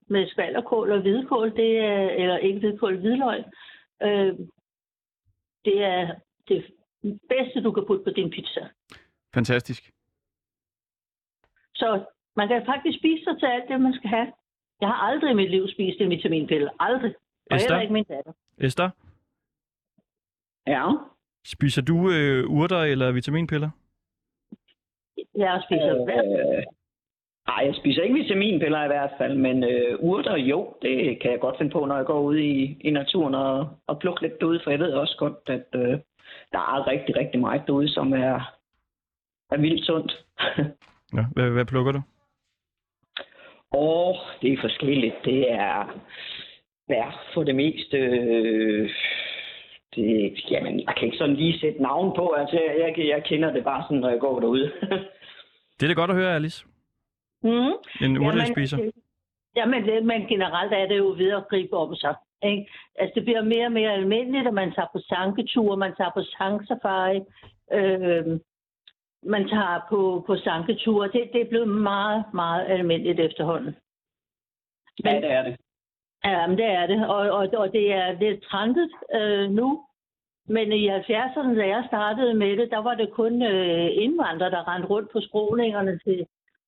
med skvalderkål og hvidkål, det er, eller ikke hvidkål, hvidløg, øh, det er det bedste, du kan putte på din pizza.
Fantastisk.
Så man kan faktisk spise sig til alt det, man skal have. Jeg har aldrig i mit liv spist en vitaminpille. Aldrig. Og
Esther?
heller ikke min datter.
Esther,
Ja.
spiser du øh, urter eller vitaminpiller?
Jeg spiser øh, hver
nej, jeg spiser ikke vitaminpiller i hvert fald, men øh, urter, jo, det kan jeg godt finde på, når jeg går ud i, i naturen og, og plukker lidt derude, for jeg ved også godt, at øh, der er rigtig, rigtig meget derude, som er, er vildt sundt.
Ja, hvad, hvad plukker du?
Og det er forskelligt. Det er bær for det meste. øh, Det, jamen, jeg kan ikke sådan lige sætte navn på. Altså, jeg, jeg, jeg kender det bare sådan, når jeg går derude.
Det er da godt at høre, Alice.
Mm.
En urte, spiser.
øh, Jamen, det, men generelt er det jo ved at gribe om sig. Ikke? Altså, det bliver mere og mere almindeligt, at man tager på sanketure, man tager på sangsafari, øh, man tager på, på sanketure. Det, det er blevet meget, meget almindeligt efterhånden.
ja, det er det.
Ja, men det er det, og, og, og det er lidt trendet øh, nu. Men i 70'erne, da jeg startede med det, der var det kun øh, indvandrere, der rendte rundt på skråningerne til,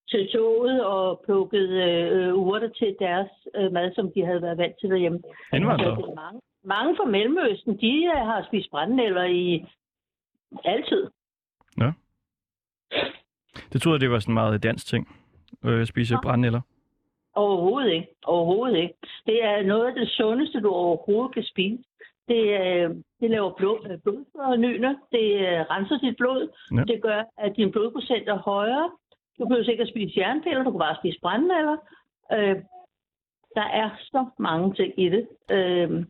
til toget og plukkede øh, urter til deres øh, mad, som de havde været vant til derhjemme.
Indvandrere?
Så det er mange, mange fra Mellemøsten, de øh, har spist brændenælder i altid.
Det troede jeg, det var sådan meget dansk ting. Øh, at spise
Nå.
brændenælder.
Overhovedet ikke. Overhovedet ikke. Det er noget af det sundeste, du overhovedet kan spise. Det, øh, det laver blod, øh, blodfornyende. Det øh, renser dit blod.
Ja.
Det gør, at din blodprocent er højere. Du behøver ikke at spise jernpiller. Du kan bare spise brændenælder. Øh, der er så mange ting i det. Øh,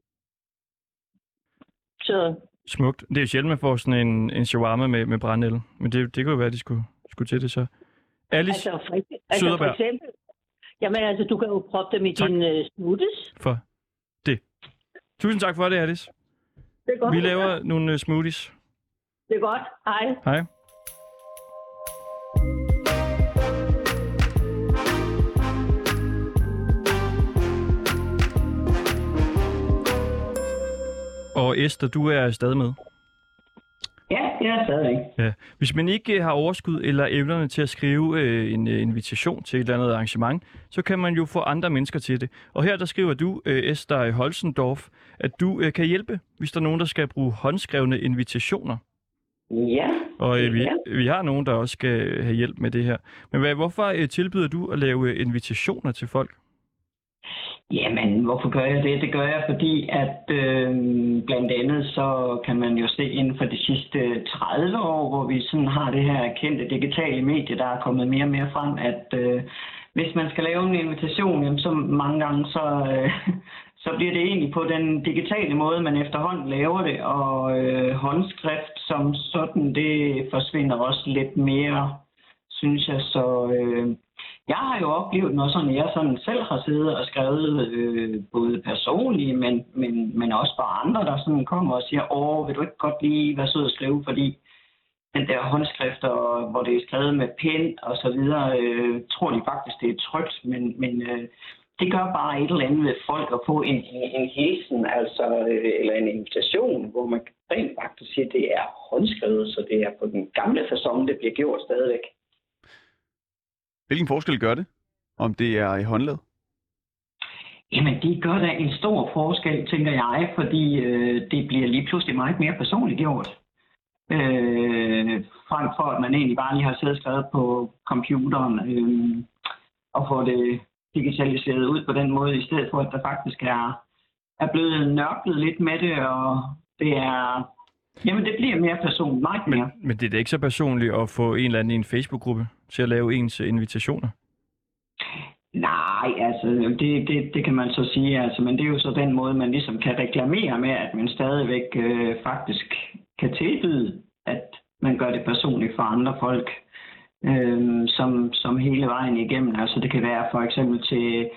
så
Smukt. Det er jo sjældent, man får sådan en, en shawarma med, med brændenælder. Men det, det kunne jo være, at de skulle, skulle til det så. Alice,
altså, for, altså for
Søderbær.
eksempel, jamen altså, du kan jo proppe dem i
Tak.
din øh, smoothies.
for det. Tusind tak for det, Alice.
Det er godt.
Vi laver nogle øh, smoothies.
Det er godt. Hej.
Hej. Og Esther, du er stadig med.
Ja, jeg er stadig.
Ja. Hvis man ikke øh, har overskud eller evnerne til at skrive øh, en øh, invitation til et eller andet arrangement, så kan man jo få andre mennesker til det. Og her der skriver du, øh, Esther Holsendorf, at du øh, kan hjælpe, hvis der er nogen, der skal bruge håndskrevne invitationer
Ja.
Og øh, vi,
Ja.
vi har nogen, der også skal have hjælp med det her. Men hvad, hvorfor øh, tilbyder du at lave øh, invitationer til folk?
Jamen, hvorfor gør jeg det? Det gør jeg, fordi at øh, blandt andet så kan man jo se inden for de sidste 30 år, hvor vi sådan har det her kendte digitale medie, der er kommet mere og mere frem, at øh, hvis man skal lave en invitation, jamen, så mange gange så, øh, så bliver det egentlig på den digitale måde, man efterhånden laver det, og øh, håndskrift som sådan, det forsvinder også lidt mere, synes jeg. Så øh, jeg har jo oplevet noget sådan, jeg sådan selv har siddet og skrevet øh, både personligt, men, men, men også for andre, der sådan kommer og siger, åh, vil du ikke godt lige være sød at skrive, fordi den der håndskrift, og, hvor det er skrevet med pen og så videre, øh, tror de faktisk, det er trygt, men, men øh, det gør bare et eller andet ved folk at få en, en, en hilsen, altså, øh, eller en invitation, hvor man rent faktisk siger, at det er håndskrevet, så det er på den gamle façon, det bliver gjort stadigvæk.
Hvilken forskel gør det, om det er i håndled?
Jamen, det gør da en stor forskel, tænker jeg, fordi øh, det bliver lige pludselig meget mere personligt gjort. Øh, frem for, at man egentlig bare lige har siddet og skrevet på computeren øh, og få det digitaliseret ud på den måde, i stedet for, at der faktisk er, er blevet nørklet lidt med det, og det er... Jamen, det bliver mere personligt, meget mere.
Men, men det er da ikke så personligt at få en eller anden i en Facebook-gruppe til at lave ens invitationer.
Nej, altså det, det, det kan man så sige, altså, men det er jo så den måde, man ligesom kan reklamere med, at man stadigvæk øh, faktisk kan tilbyde, at man gør det personligt for andre folk, øh, som, som hele vejen igennem. Altså det kan være for eksempel til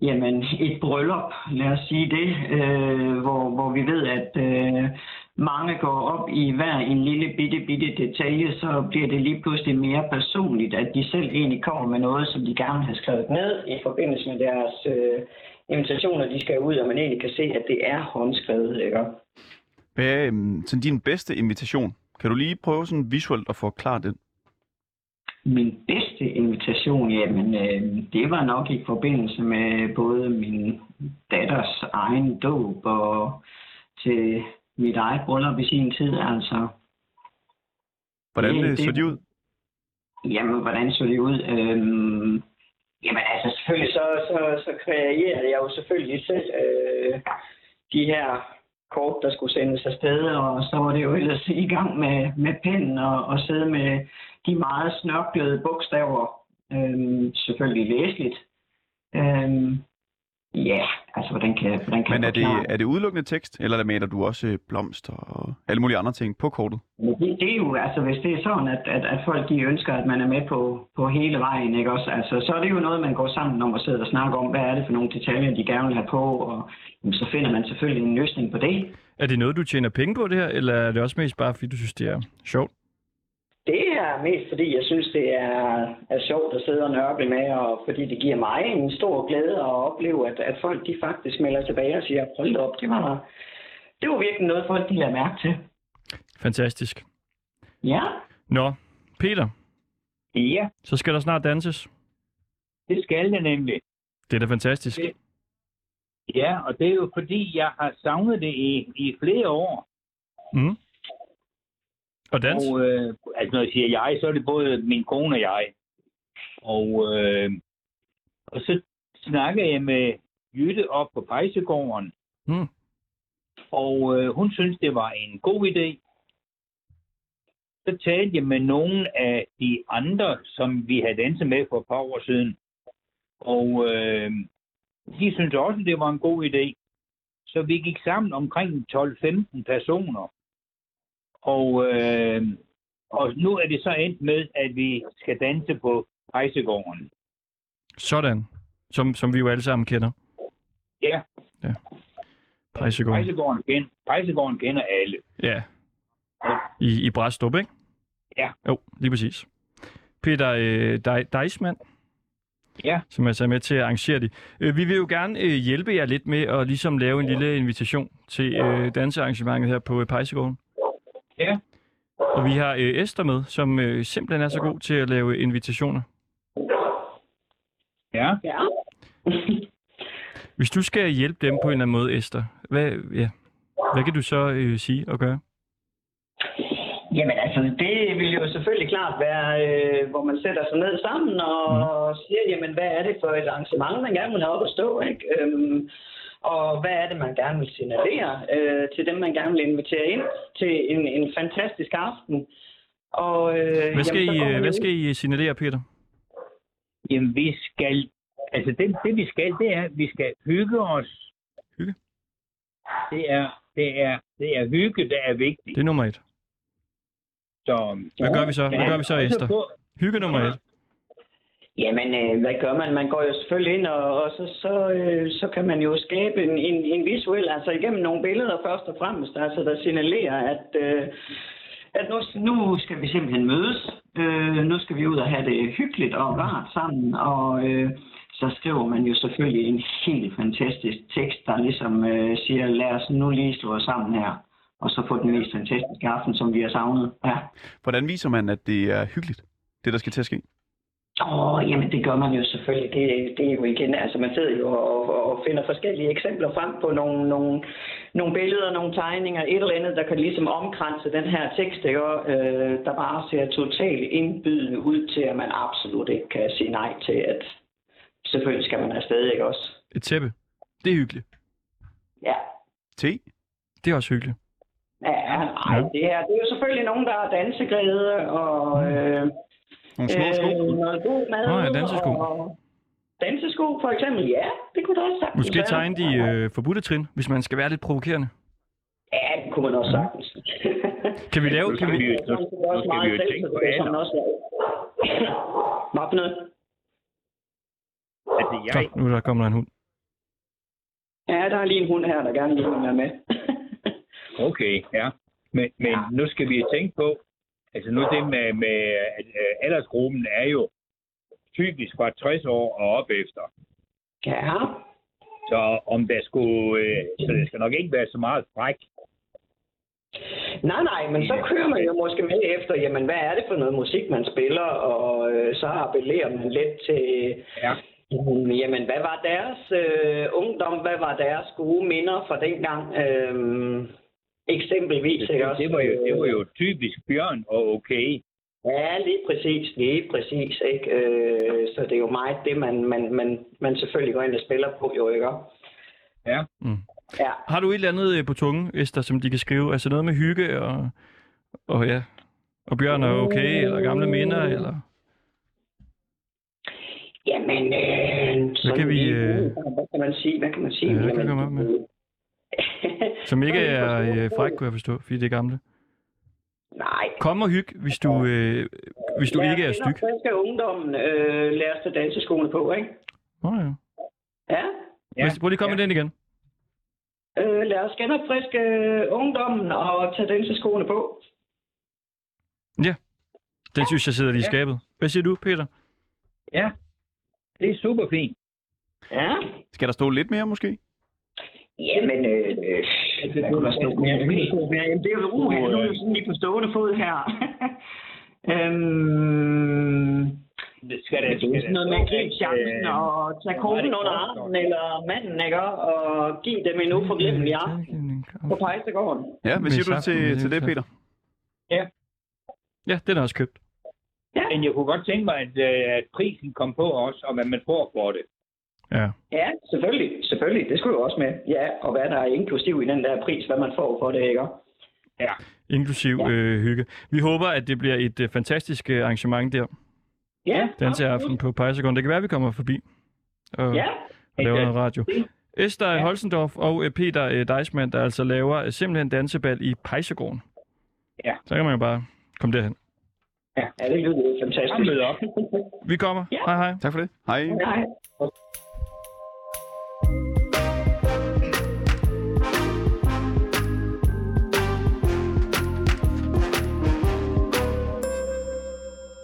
jamen, et bryllup, lad os sige det, øh, hvor, hvor vi ved, at øh, mange går op i hver en lille bitte, bitte detalje, så bliver det lige pludselig mere personligt, at de selv egentlig kommer med noget, som de gerne har skrevet ned i forbindelse med deres øh, invitationer, de skal ud, og man egentlig kan se, at det er håndskrevet. Ikke?
Hvad er øhm, sådan din bedste invitation? Kan du lige prøve sådan visuelt at forklare den?
Min bedste invitation, jamen, øh, det var nok i forbindelse med både min datters egen dåb og til mit eget bryllup i sin tid, altså.
Hvordan
Det-
det,
det-
så de ud?
Jamen, hvordan så det ud? Øhm, jamen, altså selvfølgelig, så, så, så kreerede jeg jo selvfølgelig selv øh, de her kort, der skulle sendes afsted, og så var det jo ellers i gang med, med pennen og, og sidde med de meget snørklede bogstaver. Øhm, selvfølgelig læseligt. Øhm, ja, altså, hvordan kan, hvordan kan
Men er det, er det udelukkende tekst, eller maler du også øh, blomster og alle mulige andre ting på kortet?
Det, det er jo, altså hvis det er sådan, at, at, at folk de ønsker, at man er med på, på hele vejen, ikke også? Altså, så er det jo noget, man går sammen om og sidder og snakker om, hvad er det for nogle detaljer, de gerne vil have på, og jamen, så finder man selvfølgelig en løsning på det.
Er det noget, du tjener penge på det her, eller er det også mest bare, fordi du synes, det er sjovt?
Det er mest fordi, jeg synes, det er, er sjovt at sidde og nørkle med, og fordi det giver mig en stor glæde at opleve, at, at folk de faktisk melder tilbage og siger, hold op, det var, det var virkelig noget, folk de lader mærke til.
Fantastisk.
Ja,
Nå, Peter,
Ja,
så skal der snart danses.
det skal det nemlig.
Det er da fantastisk.
Det- Ja, og det er jo fordi, jeg har savnet det i, i flere år.
Mm. Og dans?
Og øh, altså når jeg siger jeg, så er det både min kone og jeg. Og, øh, og så snakker jeg med Jytte op på Pejsegården.
Mm.
Og øh, hun synes, det var en god idé. Så talte jeg med nogle af de andre, som vi havde danset med for et par år siden. Og øh, de synes også, det var en god idé. Så vi gik sammen omkring 12-15 personer. Og, øh, og nu er det så endt med, at vi skal danse på Pejsegården.
Sådan. Som, som vi jo alle sammen kender.
Ja,
Pejsegården.
Pejsegården, kender, Pejsegården kender alle.
Ja. I, i Bræstrup, ikke?
Ja.
Jo, lige præcis. Peter øh, Deismann,
Ja.
som altså er med til at arrangere det. Øh, vi vil jo gerne øh, hjælpe jer lidt med at ligesom lave en lille invitation til øh, dansearrangementet her på øh, Pejsegården.
Ja.
Og vi har øh, Esther med, som øh, simpelthen er så god til at lave invitationer.
Ja.
ja.
Hvis du skal hjælpe dem på en eller anden måde, Esther, hvad, ja, hvad kan du så øh, sige og gøre?
Jamen altså, det vil jo selvfølgelig klart være, øh, hvor man sætter sig ned sammen og mm. siger, jamen hvad er det for et arrangement, man gerne vil have op at stå, ikke? Øhm, og hvad er det, man gerne vil signalere øh, til dem, man gerne vil invitere ind til en, en fantastisk aften. Og, øh,
Hvad skal,
jamen,
I, hvad skal I signalere, Peter?
Jamen, vi skal... Altså, det, det vi skal, det er, at vi skal hygge os.
Hygge?
Det er, det er, det er hygge, der er vigtigt.
Det er nummer et.
Så,
Hvad gør vi så? Hvad gør vi så, Esther? Hygge nummer et.
Jamen, øh, hvad gør man? Man går jo selvfølgelig ind, og, og så, så, øh, så kan man jo skabe en, en, en visuel, altså igennem nogle billeder først og fremmest, altså der signalerer, at, øh, at nu, nu skal vi simpelthen mødes. Øh, nu skal vi ud og have det hyggeligt og rart sammen, og øh, så skriver man jo selvfølgelig en helt fantastisk tekst, der ligesom øh, siger, lad os nu lige slå os sammen her, og så få den mest fantastiske aften, som vi har savnet. Ja.
Hvordan viser man, at det er hyggeligt, det der skal til at ske?
Åh, oh, jamen det gør man jo selvfølgelig. Det, det er jo igen, altså man sidder jo og, og finder forskellige eksempler frem på nogle, nogle, nogle billeder, nogle tegninger, et eller andet, der kan ligesom omkranse den her tekst, ikke? Og, øh, der bare ser totalt indbydende ud til, at man absolut ikke kan sige nej til, at selvfølgelig skal man afsted, ikke også?
Et tæppe. Det er hyggeligt.
Ja.
Te?
Det er også hyggeligt.
Ja, nej, det er, det er jo selvfølgelig nogen, der er danseglæde og øh,
Nogle små sko?
øh, noget god mad.
Nå ja, dansesko.
Og dansesko for eksempel, ja, det kunne da også sagtens
Måske
være.
tegne de øh, forbudte trin, hvis man skal være lidt provokerende.
Ja, det kunne man også sagtens.
Kan vi lave...
Nu
Kan
skal
vi,
vi, nu, nu skal vi jo tænke på alder.
Hvad for noget?
Altså, jeg,
så, nu der kommer der en hund.
Ja, der er lige en hund her, der gerne vil være med.
Okay, ja. Men, men ja. nu skal vi tænke på, altså nu det med, med at øh, aldersgruppen er jo typisk fra 60 år og op efter.
Ja.
Så om der skulle, øh, så det skal nok ikke være så meget fræk.
Nej, nej, men så kører man jo måske med efter, jamen hvad er det for noget musik, man spiller, og øh, så appellerer man lidt til,
ja.
mm, jamen hvad var deres øh, ungdom, hvad var deres gode minder fra dengang, øh, eksempelvis, ikke også?
det, var jo, det var jo typisk Bjørn og okay.
Ja, lige præcis, lige præcis, ikke? Øh, så det er jo meget det, man, man, man, man selvfølgelig går ind og spiller på, jo, ikke?
Ja.
Mm.
Ja.
Har du et eller andet øh, på tungen, Esther, som de kan skrive? Altså noget med hygge og, og ja, og Bjørn er okay, eller gamle minder, eller...
Jamen, øh,
Hvad kan vi... Øh,
hvad kan man sige, hvad kan man sige?
Ja, hvad kan op med? som ikke er øh, fræk, kunne jeg forstå, fordi det er gamle.
Nej.
Kom og hygge, hvis du, øh, hvis du
Lad
ikke er styg.
friske ungdommen øh, lære os til danseskoene på, ikke?
Nå ja.
Ja.
ja. Prøv lige at komme med den igen.
Øh, lad os genopfriske ungdommen og tage danseskoene på.
Ja, den synes jeg sidder lige i skabet. Hvad siger du, Peter?
Ja, det er super fint.
Ja.
Skal der stå lidt mere måske?
Jamen, øh, øh, mere? Hvad kunne der stå? Jamen, det er jo uha, nu er jeg sådan lige på stående fod her. øhm,
det skal
det er sådan noget med at gribe chancen og tage konen under armen eller manden, ikke? Og give dem en uforglemmelig aften på Pejsegården.
Ja, hvad siger du til, til det, Peter?
Ja.
Ja, den er også købt.
Ja. Men jeg kunne godt tænke mig, at, øh, at prisen kom på os, og hvad man får for det.
Ja.
Ja, selvfølgelig. Selvfølgelig. Det skulle jo også med. Ja, og hvad der er inklusiv i den der pris, hvad man får for det, ikke?
Ja.
Inklusiv ja. øh, hygge. Vi håber, at det bliver et øh, fantastisk øh, arrangement der.
Ja.
Danseaften på Pejsegården. Det kan være, at vi kommer forbi og,
Ja.
og laver noget radio. Esther ja. Holsendorf og øh, Peter øh, Deismann, der altså laver øh, simpelthen dansebal i Pejsegården.
Ja.
Så kan man jo bare komme derhen.
Ja, det lyder fantastisk.
Op.
Vi kommer.
Ja.
Hej hej.
Tak for det. Hej.
Hej.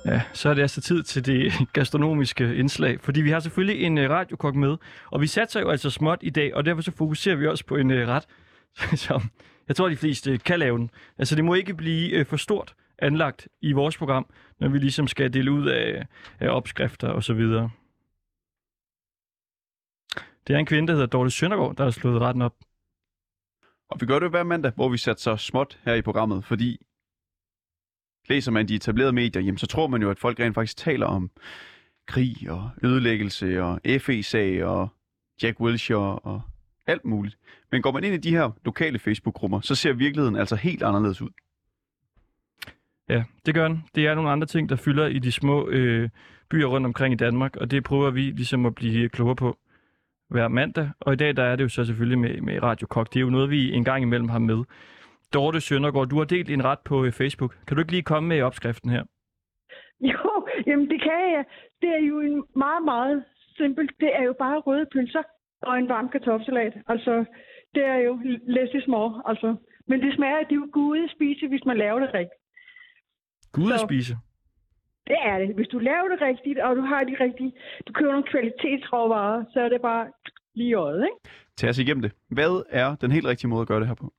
Ja, så er det altså tid til det gastronomiske indslag, fordi vi har selvfølgelig en øh, radiokok med, og vi satser jo altså småt i dag, og derfor så fokuserer vi også på en øh, ret, som jeg tror, de fleste øh, kan lave den. Altså det må ikke blive for stort anlagt i vores program, når vi ligesom skal dele ud af, af opskrifter og så videre. Det er en kvinde, der hedder Dorte Søndergaard, der har slået retten op.
Og vi gør det hver mandag, hvor vi sætter så småt her i programmet, fordi læser man de etablerede medier, jamen, så tror man jo, at folk rent faktisk taler om krig og ødelæggelse og FE-sag og Jack Wilshere og alt muligt. Men går man ind i de her lokale Facebook-grupper, så ser virkeligheden altså helt anderledes ud.
Ja, det gør den. Det er nogle andre ting, der fylder i de små øh, byer rundt omkring i Danmark, og det prøver vi ligesom at blive klogere på hver mandag. Og i dag der er det jo så selvfølgelig med, med Radio Kok. Det er jo noget, vi en gang imellem har med. Dorte Søndergaard, du har delt en ret på øh, Facebook. Kan du ikke lige komme med i opskriften her?
Jo, jamen det kan jeg. Det er jo en meget, meget simpelt. Det er jo bare røde pølser og en varm kartoffelsalat. Altså, det er jo less is more. Altså. Men det smager, det er jo gode spise, hvis man laver det rigtigt.
Gud
Så-
spise.
Det er det. Hvis du laver det rigtigt, og du har de rigtige, du køber nogle kvalitetsråvarer, så er det bare lige i øjet, ikke?
Tag os igennem det. Hvad er den helt rigtige måde at gøre det her på?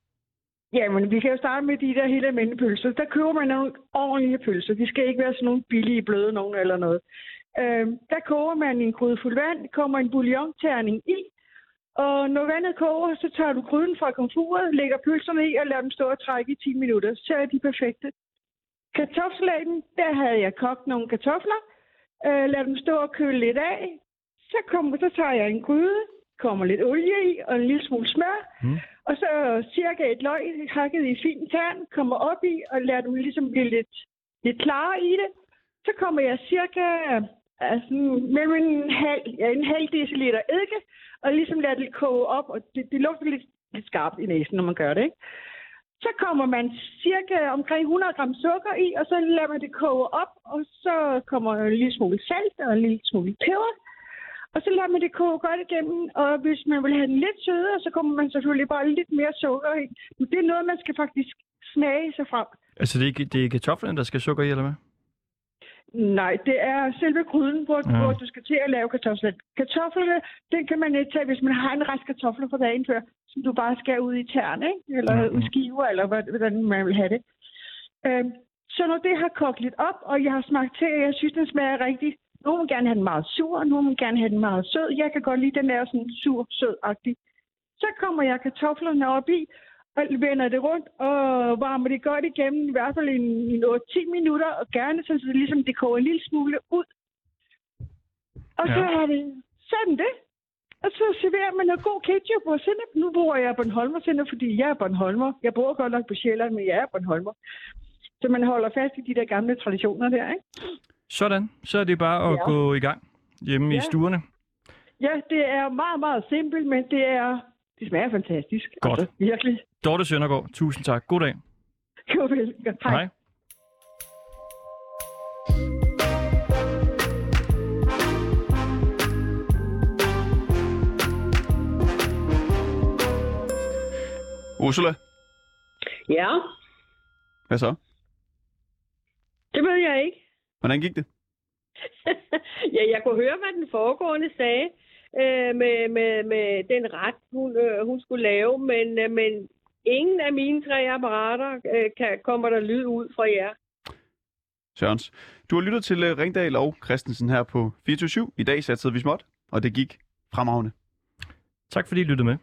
Jamen, vi kan jo starte med de der helt almindelige pølser. Der køber man nogle ordentlige pølser. De skal ikke være sådan nogle billige, bløde nogen eller noget. Øhm, der koger man en gryde fuld vand, kommer en bouillonterning i, og når vandet koger, så tager du gryden fra komfuret, lægger pølserne i og lader dem stå og trække i 10 minutter. Så er de perfekte. Kartoffelaten, der havde jeg kogt nogle kartofler, øh, lad dem stå og køle lidt af. Så, kommer, så tager jeg en gryde, kommer lidt olie i og en lille smule smør,
Mm.
og så cirka et løg hakket i fin tern, kommer op i og lader dem ligesom blive lidt, lidt klare i det. Så kommer jeg cirka altså, mellem en halv, ja, en halv deciliter eddike, og ligesom lader det koge op, og det, det lugter lidt, lidt skarpt i næsen, når man gør det, ikke? Så kommer man cirka omkring 100 gram sukker i, og så lader man det koge op, og så kommer en lille smule salt og en lille smule peber. Og så lader man det koge godt igennem, og hvis man vil have den lidt sødere, så kommer man selvfølgelig bare lidt mere sukker i. Men det er noget, man skal faktisk smage sig frem.
Altså, det er, ikke- det er kartoflerne, der skal sukker i, eller hvad?
Nej, det er selve gryden, hvor,
Ja.
hvor du skal til at lave kartofler. Kartoflerne, den kan man ikke tage, hvis man har en rest kartofler fra dagen før, som du bare skal ud i tern, ikke? Eller
Ja,
ud skiver, eller hvordan man vil have det. Øhm, så når det har kogt lidt op, og jeg har smagt til, og jeg synes, den smager rigtig. Nogle vil gerne have den meget sur, og vil gerne have den meget sød. Jeg kan godt lide den der sådan sur, sød-agtig. Så kommer jeg kartoflerne op i, vender det rundt og varmer det godt igennem, i hvert fald en, en 8-10 minutter, og gerne så det ligesom det koger en lille smule ud. Og så
Ja.
er det sådan det. Og så serverer man noget god ketchup og sennep. Nu bruger jeg Bornholmer sennep, fordi jeg er Bornholmer. Jeg bor godt nok på Sjælland, men jeg er Bornholmer. Så man holder fast i de der gamle traditioner der, ikke?
Sådan. Så er det bare at
Ja.
gå i gang hjemme i
Ja.
stuerne.
Ja, det er meget, meget simpelt, men det er... Det smager fantastisk.
Godt.
Altså, virkelig.
Dorte Søndergaard, tusind tak. God dag.
Jo, vel. Hej.
Hej.
Ursula,
Ja,
hvad så?
det ved jeg ikke.
Hvordan gik det?
ja, jeg kunne høre, hvad den foregående sagde øh, med, med, med den ret, hun, øh, hun skulle lave, men, øh, men ingen af mine tre apparater øh, kan, kommer der lyd ud fra jer.
Sørens. Du har lyttet til øh, Ringdal og Christensen her på 24 I dag satsede vi småt, og det gik fremragende.
Tak fordi I lyttede med.